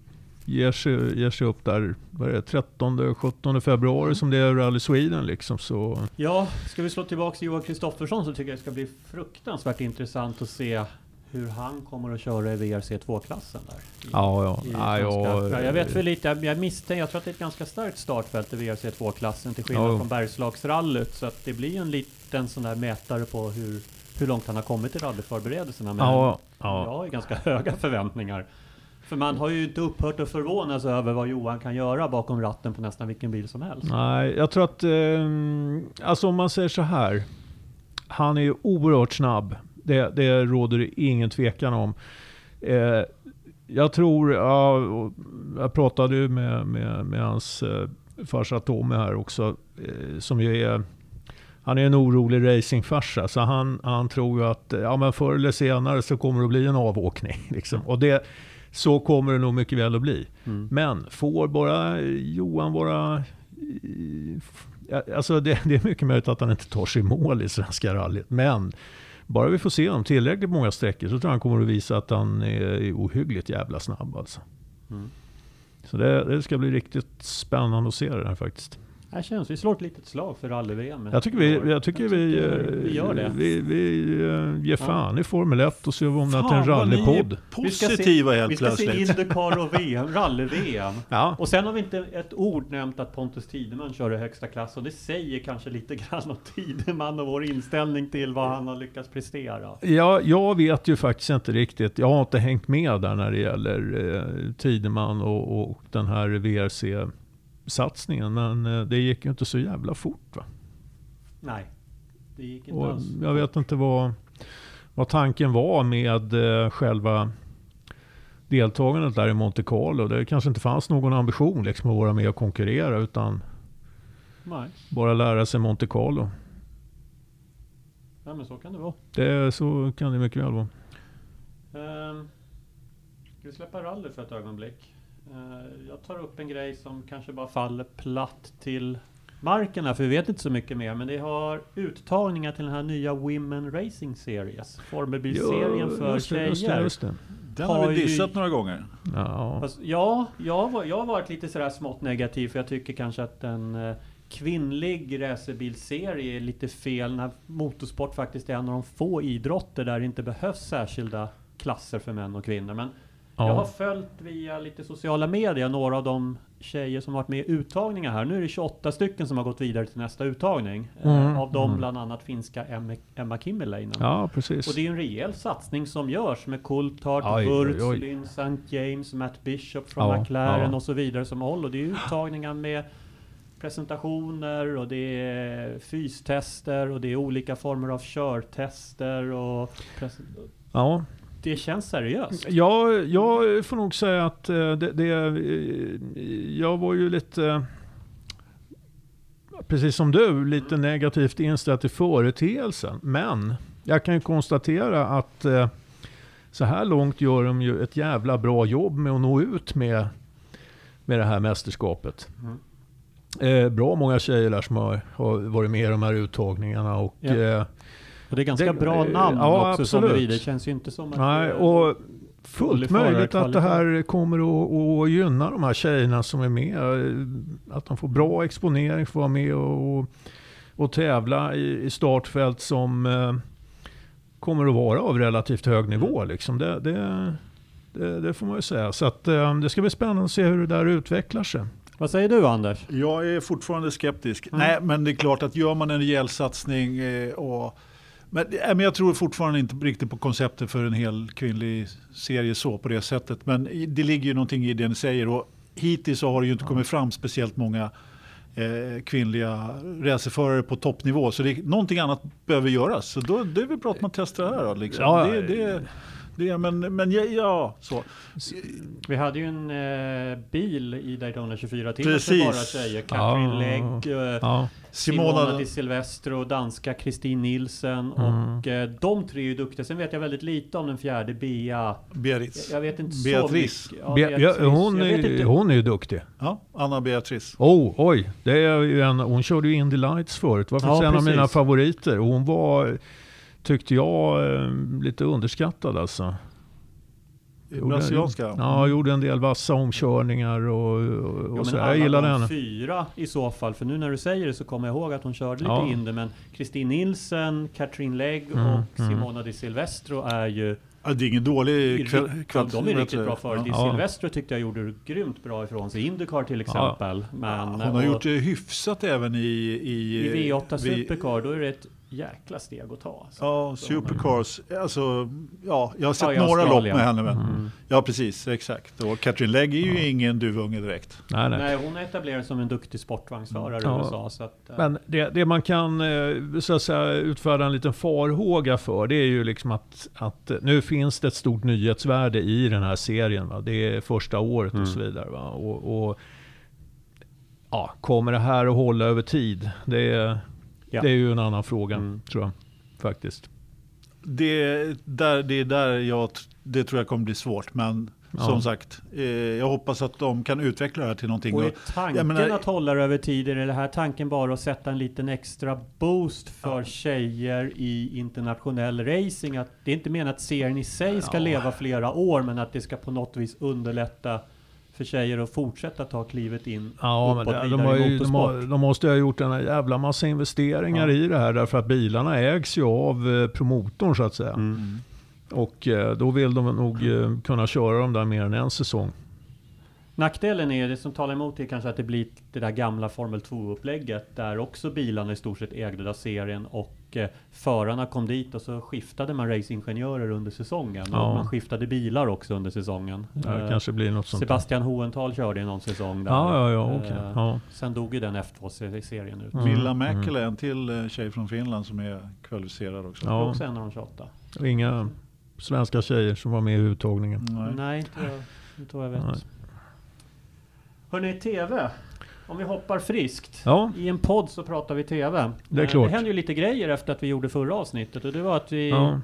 ger, sig, ger sig upp där, vad är det, 13-17 februari som det är Rally Sweden liksom. Så, Ja, ska vi slå tillbaka till Johan Kristoffersson så tycker jag det ska bli fruktansvärt intressant att se hur han kommer att köra i VRC2-klassen där. I, Ja, ja. i ja, ja, jag vet väl lite, jag, jag misstänker, jag tror att det är ett ganska starkt startfält i VRC2-klassen till skillnad Ja. från Bergslagsrallyt. Så att det blir ju en liten sån där mätare på hur, hur långt han har kommit i rallyförberedelserna. Men Ja, jag ja. har ju ganska höga förväntningar. För man har ju inte upphört att förvånas över vad Johan kan göra bakom ratten på nästan vilken bil som helst. Nej, jag tror att... Eh, alltså om man säger så här. Han är ju oerhört snabb. Det, det råder det ingen tvekan om. Eh, jag tror... Ja, jag pratade ju med, med, med hans eh, farsa Tommy här också. Eh, som ju är... Han är en orolig racingfarsa. Så han, han tror ju att ja, men förr eller senare så kommer det att bli en avåkning. Liksom. Och det, så kommer det nog mycket väl att bli. Mm. Men får bara Johan vara... ja, Alltså det, det är mycket möjligt att han inte tar sig i mål i Svenska rallyt. Men bara vi får se honom tillräckligt många sträckor så tror jag han kommer att visa att han är ohyggligt jävla snabb alltså. Mm. Så det, det ska bli riktigt spännande att se det här faktiskt. Här känns, vi slår ett litet slag för rally-VM. Jag tycker vi, jag tycker vi, eh, vi gör det. vi, vi eh, ger fan i Formel 1 och ser om det är en rallypodd. Vi ska se- Positiva Vi helt ska se plötsligt. Indycar och VM, rally-VM. Ja. Och sen har vi inte ett ord nämnt att Pontus Tideman kör i högsta klass och det säger kanske lite grann om Tideman och vår inställning till vad han har lyckats prestera. Ja, jag vet ju faktiskt inte riktigt. Jag har inte hängt med där när det gäller eh, Tideman och, och den här VRC-satsningen. Men eh, det gick ju inte så jävla fort va? Nej, det gick inte Och alls. jag vet inte vad, vad tanken var med eh, själva deltagandet där i Monte Carlo. Det kanske inte fanns någon ambition liksom att vara med och konkurrera utan Nej, bara lära sig Monte Carlo. ja, men så kan det vara. Det, så kan det mycket väl vara. Ehm, ska vi släppa rally för ett ögonblick? Eh, jag tar upp en grej som kanske bara faller platt till marken här, för vi vet inte så mycket mer. Men det har uttagningar till den här nya Women Racing Series. Formelbilserien för just det, tjejer. just det, just det. Den har har vi ju- dissat några gånger. Ja. Fast, ja, jag, var, jag har varit lite sådär smått negativ för jag tycker kanske att en eh, kvinnlig racerbilserie är lite fel när motorsport faktiskt är en av de få idrotter där det inte behövs särskilda klasser för män och kvinnor. Men jag har följt via lite sociala medier några av de tjejer som varit med i uttagningar här. Nu är det 28 stycken som har gått vidare till nästa uttagning. Eh, Mm, av dem mm. bland annat finska Emma, Kimmelainen. ja, precis. Och det är en rejäl satsning som görs med Coulthard, Wurz. Lynn St. James, Matt Bishop från Ja, McLaren ja. och så vidare som håller. Och det är uttagningar med presentationer och det är fystester och det är olika former av körtester och Ja, det känns seriöst. Ja, jag får nog säga att eh, det, det eh, jag var ju lite, eh, precis som du, lite negativt inställd till företeelsen. Men jag kan ju konstatera att eh, så här långt gör de ju ett jävla bra jobb med att nå ut med, med det här mästerskapet. Mm. Eh, bra många tjejer där som har, har varit med i de här uttagningarna. Och, Ja. eh, Och det är ganska Det- bra namn ja, också som absolut. är vid. Det känns ju inte som att Nej, och fullt möjligt att det här kommer att, att gynna de här tjejerna som är med. Att de får bra exponering, får vara med och, och, tävla i, i startfält som eh, kommer att vara av relativt hög nivå. Liksom. Det, det, det, det får man ju säga. Så att, eh, det ska bli spännande att se hur det där utvecklar sig. Vad säger du Anders? Jag är fortfarande skeptisk. Mm. Nej, men det är klart att gör man en rejäl satsning eh, och men, äh, men jag tror fortfarande inte riktigt på konceptet för en hel kvinnlig serie så på det sättet. Men det ligger ju någonting i det ni säger och hittills så har det ju inte kommit fram speciellt många eh, kvinnliga racerförare på toppnivå. Så det, någonting annat behöver göras. Så då, det är väl bra att man testar det här. Liksom. Ja, det, det, det, men men ja, ja, så. Vi hade ju en eh, bil i Daytona 24 timmar för Precis. bara tjejer. Katrin Ja. Legg, eh, Ja, Simona, Simona, Di Silvestro, danska Kristin Nielsen Mm. och eh, de tre är ju duktiga. Sen vet jag väldigt lite om den fjärde Bea. Beatrice. Jag vet inte Beatrice. så mycket. Ja, Be, Beatrice. ja, hon, Jag är, inte. hon är ju duktig. Ja, Anna Beatrice. Oh, oj. Det är ju en, hon körde ju Indy Lights förut. Det var faktiskt Ja, en av mina favoriter. Och hon var, tyckte jag, eh, lite underskattad alltså. Gjorde- Brasilianska. Ja, gjorde en del vassa omkörningar och, och, Ja, och men så. Jag gillade de henne. fyra i så fall. För nu när du säger det så kommer jag ihåg att hon körde lite Ja. Indy. Men Kristin Nielsen, Katrin Legg Mm, och mm. Simona Di Silvestro är ju Ja, det är ingen dålig. Ja, kväll de är riktigt bra förut. Ja. Silvestro tyckte jag gjorde grymt bra ifrån sig. Indycar till exempel. Men, Hon har och gjort det hyfsat även i... I, I V8 vi- Supercar, då är det ett jäkla steg att ta. Alltså. Ja, Supercars. Alltså, ja, jag har sett Ja, några lopp med henne. Men. Mm. Ja, precis. Exakt. Och Katrin Legg är ju ingen duvunge direkt. Nej, nej. Nej, hon är etablerad som en duktig sportvagnsförare Ja. i USA. Så att, eh, Men det, det man kan eh, så att säga, utfärda en liten farhåga för, det är ju liksom att, att eh, nu finns det ett stort nyhetsvärde i den här serien. Va? Det är första året Mm. och så vidare. Va? Och, och, ja, kommer det här att hålla över tid? Det är, Ja. det är ju en annan fråga, Mm. tror jag. Faktiskt. Det, där, det är där jag, det tror jag kommer bli svårt. Men Ja. som sagt, eh, jag hoppas att de kan utveckla det här till någonting. Och är tanken jag menar- att hålla det över tid, är det här tanken bara att sätta en liten extra boost för tjejer i internationell racing? Att det är inte menat att serien i sig ska Ja. leva flera år, men att det ska på något vis underlätta för tjejer att fortsätta ta klivet in Ja, men uppåt det, de, har ju, de, har, de måste ju ha gjort en jävla massa investeringar Ja. i det här. Därför att bilarna ägs ju av eh, promotorn så att säga. Mm. Och eh, då vill de nog eh, kunna köra dem där mer än en säsong. Nackdelen är, det som talar emot är kanske att det blir det där gamla Formel 2-upplägget där också bilarna i stort sett ägde av serien och eh, förarna kom dit och så skiftade man racingingenjörer under säsongen. Ja. Man skiftade bilar också under säsongen. Det Eh, kanske blir något sånt. där. Sebastian Hohenthal körde i någon säsong där. Ja, ja, ja, okej. Eh, Ja. Sen dog ju den F2-serien ut. Mm. Villa Mäkelä, en till eh, tjej från Finland som är kvalificerad också. Ja. också en av de 28. Och Inga svenska tjejer som var med i uttagningen. Nej. Nej, inte jag, inte vad jag vet. Hörni, TV. Om vi hoppar friskt. Ja, I en podd så pratar vi TV. Det är Eh, klart. Det hände ju lite grejer efter att vi gjorde förra avsnittet och det var att vi, ja.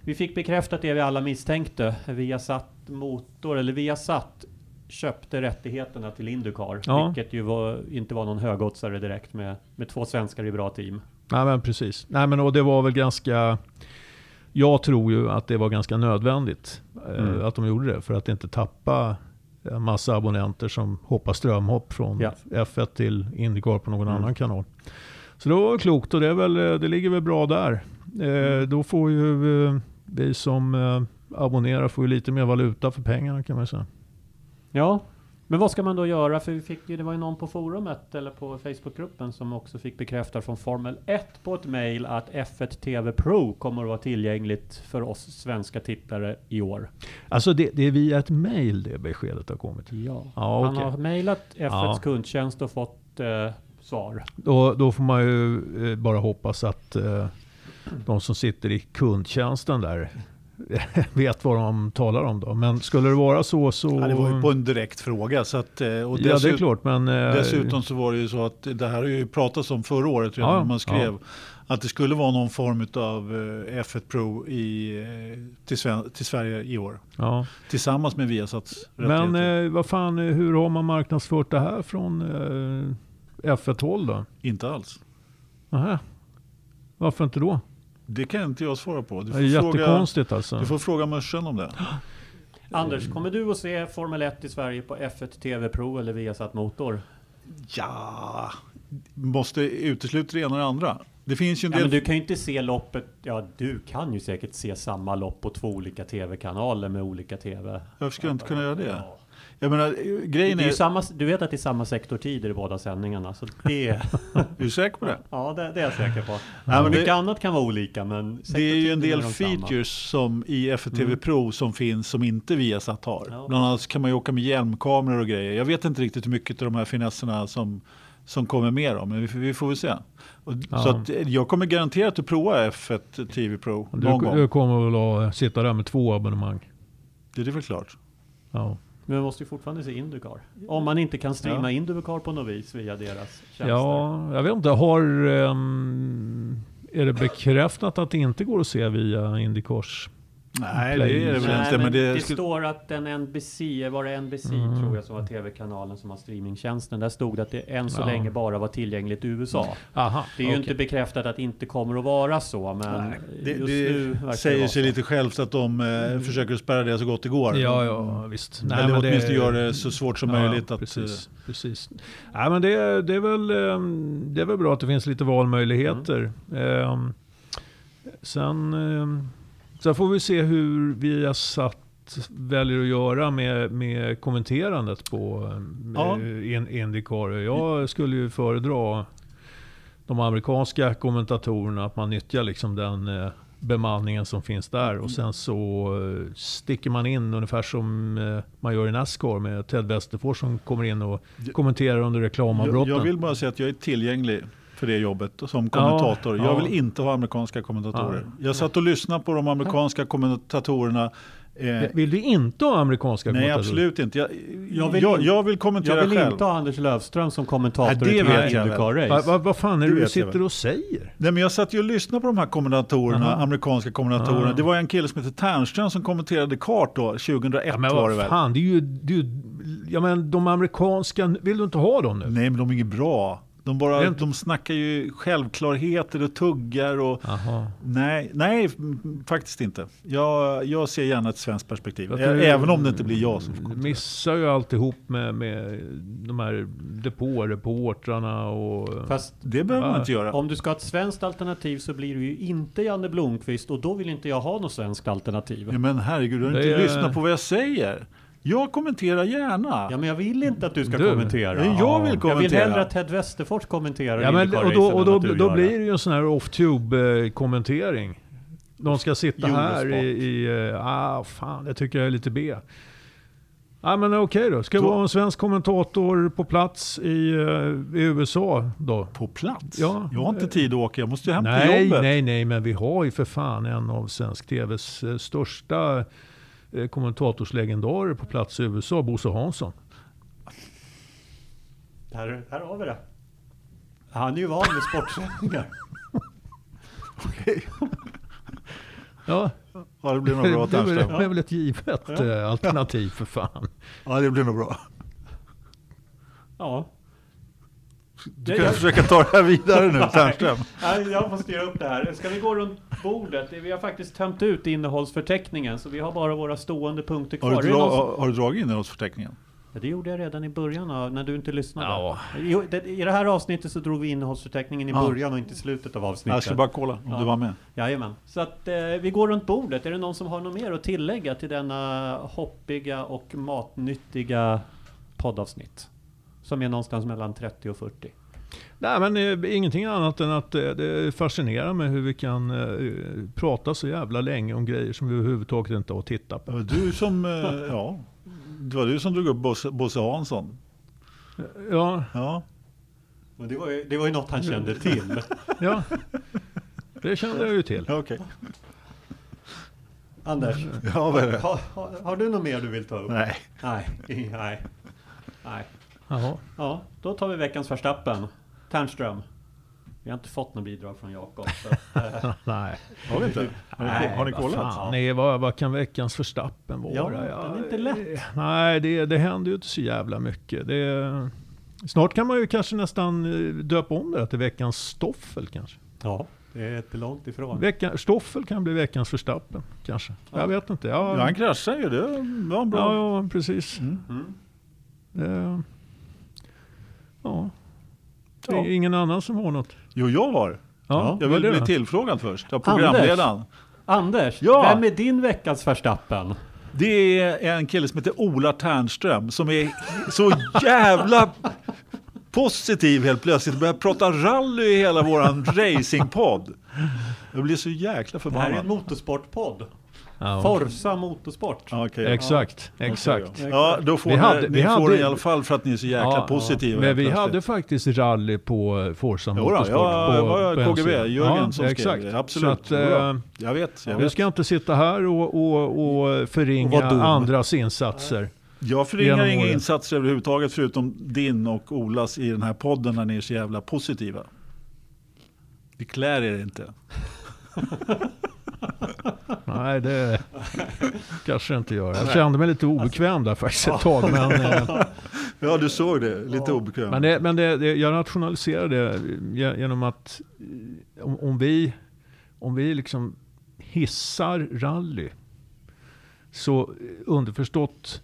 vi fick bekräftat det vi alla misstänkte. Viasat Motor, eller Viasat köpte rättigheterna till Indycar. Ja. Vilket ju var, inte var någon högoddsare direkt med, med två svenskar i bra team. Nej men precis. Nej men och det var väl ganska... Jag tror ju att det var ganska nödvändigt eh, Mm. att de gjorde det. För att inte tappa en massa abonnenter som hoppar strömhopp från Ja. F1 till Indycar på någon Mm. annan kanal. Så det var klokt och det, är väl, eh, det ligger väl bra där. Eh, då får ju eh, vi som eh, abonnerar får lite mer valuta för pengarna kan man säga. Ja, men vad ska man då göra? För vi fick ju, det var ju någon på forumet eller på Facebookgruppen som också fick bekräftat från Formel 1 på ett mail att F1 TV Pro kommer att vara tillgängligt för oss svenska tittare i år. Alltså det, det är via ett mail det beskedet har kommit. Ja. Ja, Han okej. har mejlat F1s Ja. kundtjänst och fått eh, svar. Då, då får man ju eh, bara hoppas att eh, de som sitter i kundtjänsten där vet vad de talar om då. Men skulle det vara så så... Ja, det var ju på en direkt fråga. Så att, eh, och Ja, det är dessutom, klart, men... eh, dessutom så var det ju så att det här har ju pratats om förra året redan Ja, när man skrev. ja. Att det skulle vara någon form av eh, F1 Pro i, till, Sven- till Sverige i år. Ja. Tillsammans med Viasats Men eh, vad fan, hur har man marknadsfört det här från eh, F1-håll då? Inte alls. Nähä. Varför inte då? Det kan inte jag svara på. Du Det är får, fråga, jättekonstigt alltså. du får fråga Mörsen om det. Anders, kommer du att se Formel 1 i Sverige på F1 TV Pro eller Viasat Motor? Ja, måste utesluta det ena och det andra. Det finns ju en Ja, del... men du kan ju inte se loppet, ja du kan ju säkert se samma lopp på två olika TV-kanaler med olika TV. Varför skulle jag inte kunna göra det? Ja. Jag menar, Det grejen är ju är... samma, du vet att det är samma sektortider i båda sändningarna, så det... Är du säker på det? ja, det, det är jag säker på. men Mycket det- annat kan vara olika, men Det är ju en del är de samma. features som i F1 TV Mm. Pro som finns som inte Viasat har. Ja. Bland annat kan man ju åka med hjälmkameror och grejer. Jag vet inte riktigt hur mycket av de här finesserna som, som kommer med dem, men vi, vi får väl se. Och, Ja. Så att eh, jag kommer garanterat att prova F1 TV Pro någon Du, gång. du kommer väl att sitta där med två abonnemang? Det är väl klart. Ja. Men man måste ju fortfarande se Indycar. Om man inte kan streama Ja. Indycar på något vis via deras tjänster. ja, jag vet inte. Har... ehm, är det bekräftat att det inte går att se via Indycars? Nej, det är det väl Nej, inte. men Men det, det, skulle- står att en NBC, var det NBC Mm. tror jag som var TV-kanalen som har streamingtjänsten. Där stod det att det än så Ja. länge bara var tillgängligt i USA. Aha, Det är ju inte bekräftat att det inte kommer att vara så, men Nej, det, just nu det det säger vara sig lite självt att de eh, försöker spärra det så gott det går. Ja, ja visst. Eller åtminstone gör det så svårt som möjligt. Ja, Att, precis, precis. Nej, men det, det, är väl, ehm, det är väl bra att det finns lite valmöjligheter. Mm. Ehm, Sen, ehm, Sen får vi se hur vi har satt väljer att göra med, med kommenterandet på Ja. eh, in, Indycar. Jag skulle ju föredra de amerikanska kommentatorerna, att man nyttjar liksom den eh, bemanningen som finns där. Och sen så eh, sticker man in ungefär som man gör i Nascar med Ted Westerfors som kommer in och kommenterar under Jag, reklamavbrotten. jag vill bara säga att jag är tillgänglig för det jobbet som kommentator. Ja, jag ja. vill inte ha amerikanska kommentatorer. Ja. Jag satt och lyssnade på de amerikanska kommentatorerna. Eh, Vill du inte ha amerikanska nej, kommentatorer? absolut inte. Jag, Jag vill jag, jag vill kommentera Jag vill själv. inte ha Anders Löfström som kommentator Nej, det i vet jag väl. Va, Indycar-race. va, vad fan är Det det du sitter och säger? Nej, men jag satt ju och lyssnade på de här kommentatorerna, Aha. amerikanska kommentatorerna. Ah. Det var en kille som heter Ternström som kommenterade kart då, 2001 Ja, men var det vad väl. fan, det är ju... Det är ju ja, men de amerikanska, vill du inte ha dem nu? Nej, men de är inget bra. De, bara, Det är inte- de snackar ju självklarheter och tuggar och. Nej, nej faktiskt inte. Jag, jag ser gärna ett svenskt perspektiv. Tror- Även om det inte blir jag som får Du missar ju alltihop med, med de här depåreportrarna och... Fast Det behöver man Va? inte göra. om du ska ha ett svenskt alternativ så blir du ju inte Janne Blomqvist och då vill inte jag ha något svenskt alternativ. Ja, men herregud, du har inte lyssnat på vad jag säger. Jag kommenterar gärna. Ja men jag vill inte att du ska Du. kommentera. jag vill Jag vill kommentera. hellre att Ted Westerfors kommenterar Ja, men, och då, och då, då gör blir det. ju en sån här off-tube-kommentering. De ska sitta här i... I eh, ah, fan, det tycker jag är lite B. Ja, men okej då. Ska Då- vara en svensk kommentator på plats i, eh, i USA då? På plats? Ja. Jag har inte tid att åka, jag måste ju hem till Nej, jobbet. nej, nej, men vi har ju för fan en av svensk TVs eh, största eh, kommentatorslegendarer på plats i USA, Bosse Hansson. Här, här har vi det. Han är ju van med sportsändningar. Ja, Ja, det blir nog det, bra det, Ternström. det är väl ett givet eh, alternativ för fan. Ja, det blir nog bra. Ja. Du kan försöka ta det här vidare nu, Ternström. Nej, jag måste göra upp det här. Ska vi gå runt bordet? Vi har faktiskt tömt ut innehållsförteckningen så vi har bara våra stående punkter kvar. Har du, dra, har, har du dragit innehållsförteckningen? Ja, det gjorde jag redan i början av, när du inte lyssnade. Ja. Jo, det, I det här avsnittet så drog vi innehållsförteckningen i Ja. början och inte i slutet av avsnittet. Jag ska bara kolla om Ja. du var med. Jajamän. Så att eh, vi går runt bordet. Är det någon som har något mer att tillägga till denna hoppiga och matnyttiga poddavsnitt? Som är någonstans mellan 30 och 40. Nej, men eh, ingenting annat än att eh, det fascinerar mig hur vi kan eh, prata så jävla länge om grejer som vi överhuvudtaget inte har tittat Det på. var du som, ja, det var du som drog upp Bosse, Bosse Hansson. Ja, Ja, Men det var ju, det var ju något han kände till. ja. Det kände jag ju till. okej. Anders, Ja, det? har, har, har du något mer du vill ta upp? Nej. Nej. Nej. Nej. Jaha. Ja, då tar vi veckans Verstappen. Ternström. Vi har inte fått något bidrag från Jakob. eh, Nej. Har vi inte? Har ni, Nej, har ni kollat? fan, nej, vad, vad kan veckans förstappen vara? Ja, den är inte lätt. Nej, det, det händer ju inte så jävla mycket. Det, snart kan man ju kanske nästan eh, döpa om det till veckans stoffel kanske. ja, det är inte långt ifrån. Vecka, stoffel kan bli veckans förstappen kanske. Jag vet inte. Ja, Ja, han kraschade ju. Det var bra. ja, ja precis. Mm. Mm. Det, ja. Det Ja. är ingen annan som har något. Jo, jag har. Ja, Jag vill bli tillfrågad först. Av programledaren. Anders, Ja. vem är din veckans Verstappen? Det är en kille som heter Ola Ternström som är så jävla positiv helt plötsligt. Börjar prata rally i hela våran racingpodd. Jag blir så jäkla Det här är en förbannad. motorsportpodd. Ja. Forza Motorsport. Ja, okej. Exakt, Okej, exakt. ja. Ja, då får Vi hade- ni vi får hade- i alla fall för att ni är så jäkla Ja, positiva. Men vi plötsligt. hade faktiskt rally på Forza Jodå, Motorsport. jag på, var på KGB. Jörgen som skrev exakt. det. Absolut. Så att, eh, Jag vet, jag vi vet. ska inte sitta här och, och, och förringa Och andras insatser. Jag förringar inga insatser överhuvudtaget förutom din och Olas i den här podden när ni är så jävla positiva. Vi klär er inte. Nej, det kanske inte gör. Jag kände mig lite obekväm där faktiskt ett tag. Men, eh, Ja, du såg det. Lite obekväm. men, det, men det, det, jag rationaliserar det ge- genom att eh, om, om vi, om vi liksom hissar rally så underförstått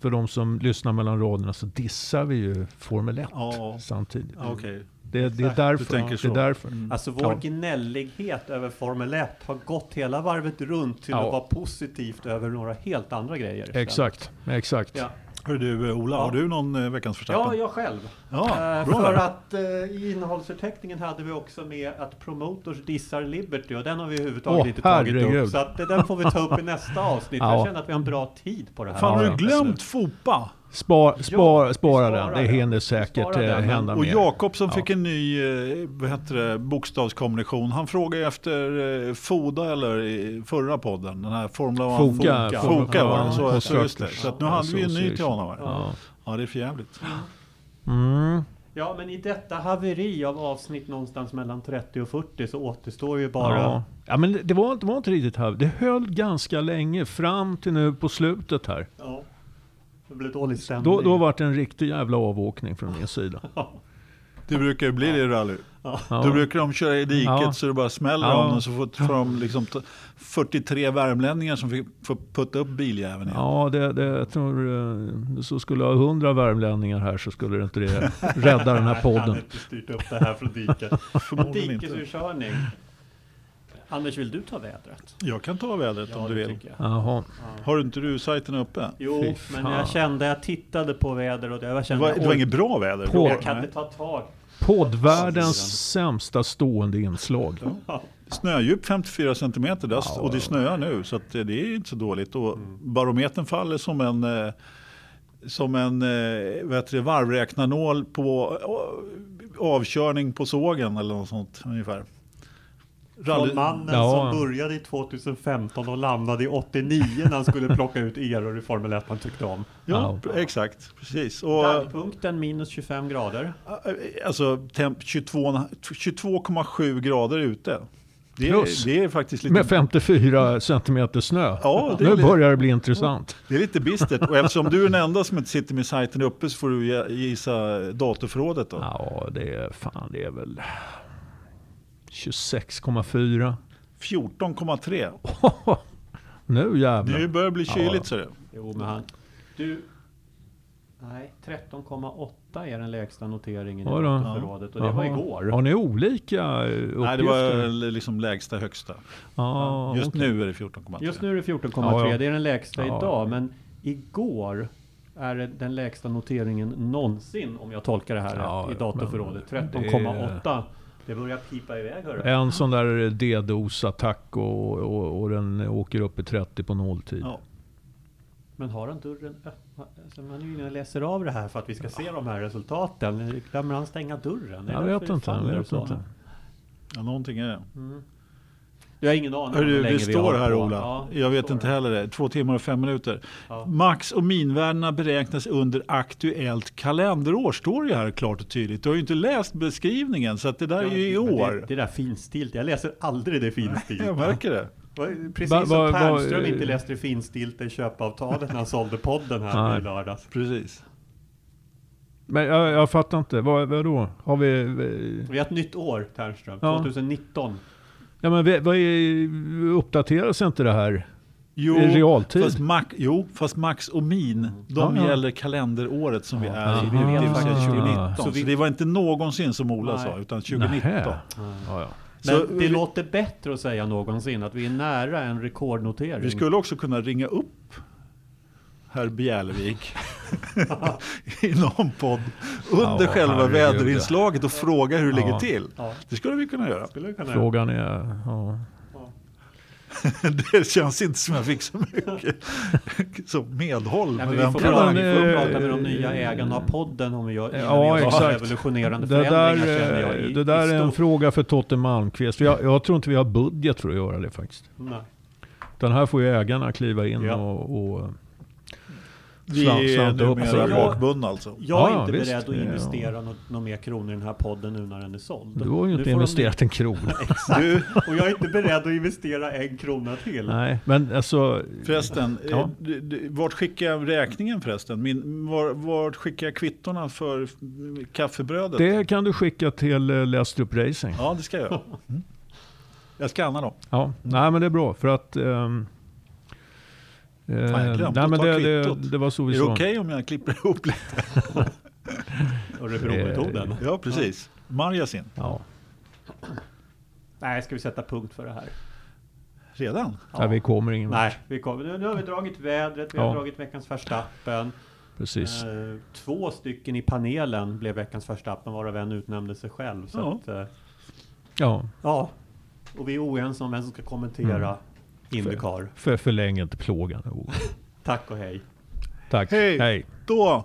för de som lyssnar mellan raderna så dissar vi ju Formel 1 Ja. samtidigt. Ja, Okej. Det, det är därför. du tänker det så. är därför. Alltså vår Ja. gnällighet över Formel 1 har gått hela varvet runt till Ja. att vara positivt över några helt andra grejer. istället. Exakt, exakt. Ja, Hör du Ola, Ja. har du någon eh, veckans ja Verstappen? jag själv. Ja, Eh, bra för att eh, i innehållsförteckningen hade vi också med att Promotors dissar Liberty och den har vi överhuvudtaget Åh, inte tagit herregud. upp. Så att, den får vi ta upp i nästa avsnitt. Ja. Jag känner att vi har en bra tid på det här. Fan, har Ja, du glömt Fopa? Spar, spar, vi spara den. Det hinner säkert eh, den, hända Och mer. Jakob som Ja. fick en ny eh, vad heter det, bokstavskombination. Han frågade efter eh, Foda eller i förra podden. Den här Formula 1. Foka. Foka. Foka var Ja, det. Så, så, just det. så att nu hade vi en ny till honom. Här. Ja. Ja, det är för jävligt. Mm. Ja, men i detta haveri av avsnitt någonstans mellan 30 och 40 så återstår ju bara... Ja. ja, men det var, det var inte riktigt här. Det höll ganska länge fram till nu på slutet här. Ja. Det blir dålig stämning. Då, då var det en riktig jävla avåkning från min sida. Det brukar ju bli det i rally. Ja. Då brukar de köra i diket Ja. så det bara smäller Ja. om dem. Så får, de liksom ta- 43 värmlänningar som fick, får putta upp biljäveln igen. Ja, det, det, jag tror eh, så skulle ha hundra värmlänningar här så skulle det inte det rädda den här Jag hade podden. inte styrt upp det här från diket. Dikesurkörning. Anders, vill du ta vädret? Jag kan ta vädret om Ja, du det vill. Jaha. Har inte du sajten uppe? Jo, Fy men fan. jag kände, jag tittade på väder och det jag Det kände... var, det var inget bra väder. På- Jag kan inte ta tag. Poddvärldens sämsta stående inslag. Snödjup 54 centimeter där, Ja. och det snöar nu så att det är inte så dåligt. Och barometern faller som en, eh, som en eh, vad heter det, varvräknarnål på eh, avkörning på sågen eller något sånt ungefär. Rally- Från mannen Ja. som började i 2015 och landade i 89 när han skulle plocka ut eror i Formel 1 han tyckte om. Ja, Ja. exakt. Precis. Och, Dagpunkten minus 25 grader. eh, alltså temp 22 22,7 grader ute. Det är, Plus. det är faktiskt lite Med 54 centimeter snö. Ja, nu lite- börjar det bli intressant. Det är lite bistert och eftersom du är den enda som inte sitter med sajten uppe så får du gissa datorförrådet då. Ja, det är fan det är väl 26,4. 14,3. Nu jävlar. Nu börjar det bli kyligt Ja. ser du. Jo, men han... Du... Nej, 13,8 är den lägsta noteringen i datorförrådet och det var Jaha. igår. Har ni olika uppgifter? Nej, det var liksom lägsta högsta. Ja, Just okej. nu är det 14,3. Just nu är det 14,3, Ja, det är den lägsta idag. Men igår är det den lägsta noteringen någonsin, om jag tolkar det här Ja, i datorförrådet. men det- 13,8. Det börjar pipa iväg hörru. En sån där DDoS-attack och, och, och den åker upp i 30 på nolltid. Ja. Men har han dörren öppen? Alltså man är ju inne och läser av det här för att vi ska se de här resultaten. Glömmer han stänga dörren? Jag vet inte. Jag vet så? inte. Ja, någonting är det. Mm. Jag har ingen aning om hur länge det vi står har här på. Ola. Ja, jag vet inte heller det. Två timmar och fem minuter. Ja. Max och minvärdena beräknas under aktuellt kalenderår. Står det här klart och tydligt. Du har ju inte läst beskrivningen så att det där är ju i år. Det, det där finstilt. Jag läser aldrig det finstilt. Jag märker det. Precis som va- Ternström inte läste det finstilta i köpavtalet när han sålde podden här Nej. i lördags. Precis. Men jag, jag fattar inte. Vad, vad då? Har vi... vi- Vi har ett nytt år, Ternström. Ja. 2019. Ja men vi, vad är, uppdateras inte det här Jo, i realtid? Fast Max, jo, fast Max och Min, de Ja, ja. gäller kalenderåret som vi är i. vi vet Det säga faktiskt. 2019. Så Så, vi- det var inte någonsin som Ola Nej. sa, utan 2019. Nähä. Ja, ja. Men Så det vi- låter bättre att säga någonsin att vi är nära en rekordnotering. Vi skulle också kunna ringa upp herr Bjälevik i någon podd under Ja, själva väderinslaget och fråga hur det ligger Ja. till. Ja, Det skulle vi kunna göra. vi kunna Frågan är... Ja. Det känns inte som jag fick så mycket som medhåll. Ja, med men vi den får, prata, vi får eh, prata med de nya ägarna av podden om vi gör, Ja, exakt. revolutionerande Det där, förändringar känner jag i, eh, det där i är en fråga för Totte Malmqvist. Jag, jag tror inte vi har budget för att göra det faktiskt. Nej. Utan här får ju ägarna kliva in Ja. och, och Vi är upp numera sig. bakbundna alltså. Jag Ja, är ja, inte visst. beredd att Ja. investera något, några mer kronor i den här podden nu när den är såld. du har ju inte får de- investerat en krona. Du, Och jag är inte beredd att investera en krona till. Nej, men alltså... förresten, Ja. eh, du, vart skickar jag räkningen förresten? Min, var, vart skickar jag kvittorna för kaffebrödet? Det kan du skicka till eh, Lästrup Racing. Ja, det ska jag göra. Mm. Jag skannar dem. Ja, nej men det är bra för att... ehm, eh, Fan, jag glömde nej, att men ta det, det, kvittot. det var så vi Är det okej om jag klipper ihop lite? Örebro-metoden. Ja, precis. Marjasin. Ja. Nej, ska vi sätta punkt för det här? Redan? Nej, vi kommer ingen. Nej, vi kommer, nu, nu har vi dragit vädret, vi har Ja. dragit veckans Verstappen. Precis. Eh, två stycken i panelen blev veckans Verstappen, varav en utnämnde sig själv. Så Ja. att, eh, Ja, ja. Och vi är oense om vem som ska kommentera Mm. Indycar. för förläng inte plågan. Ove. Tack och hej. Tack. Hej. Hej. Då!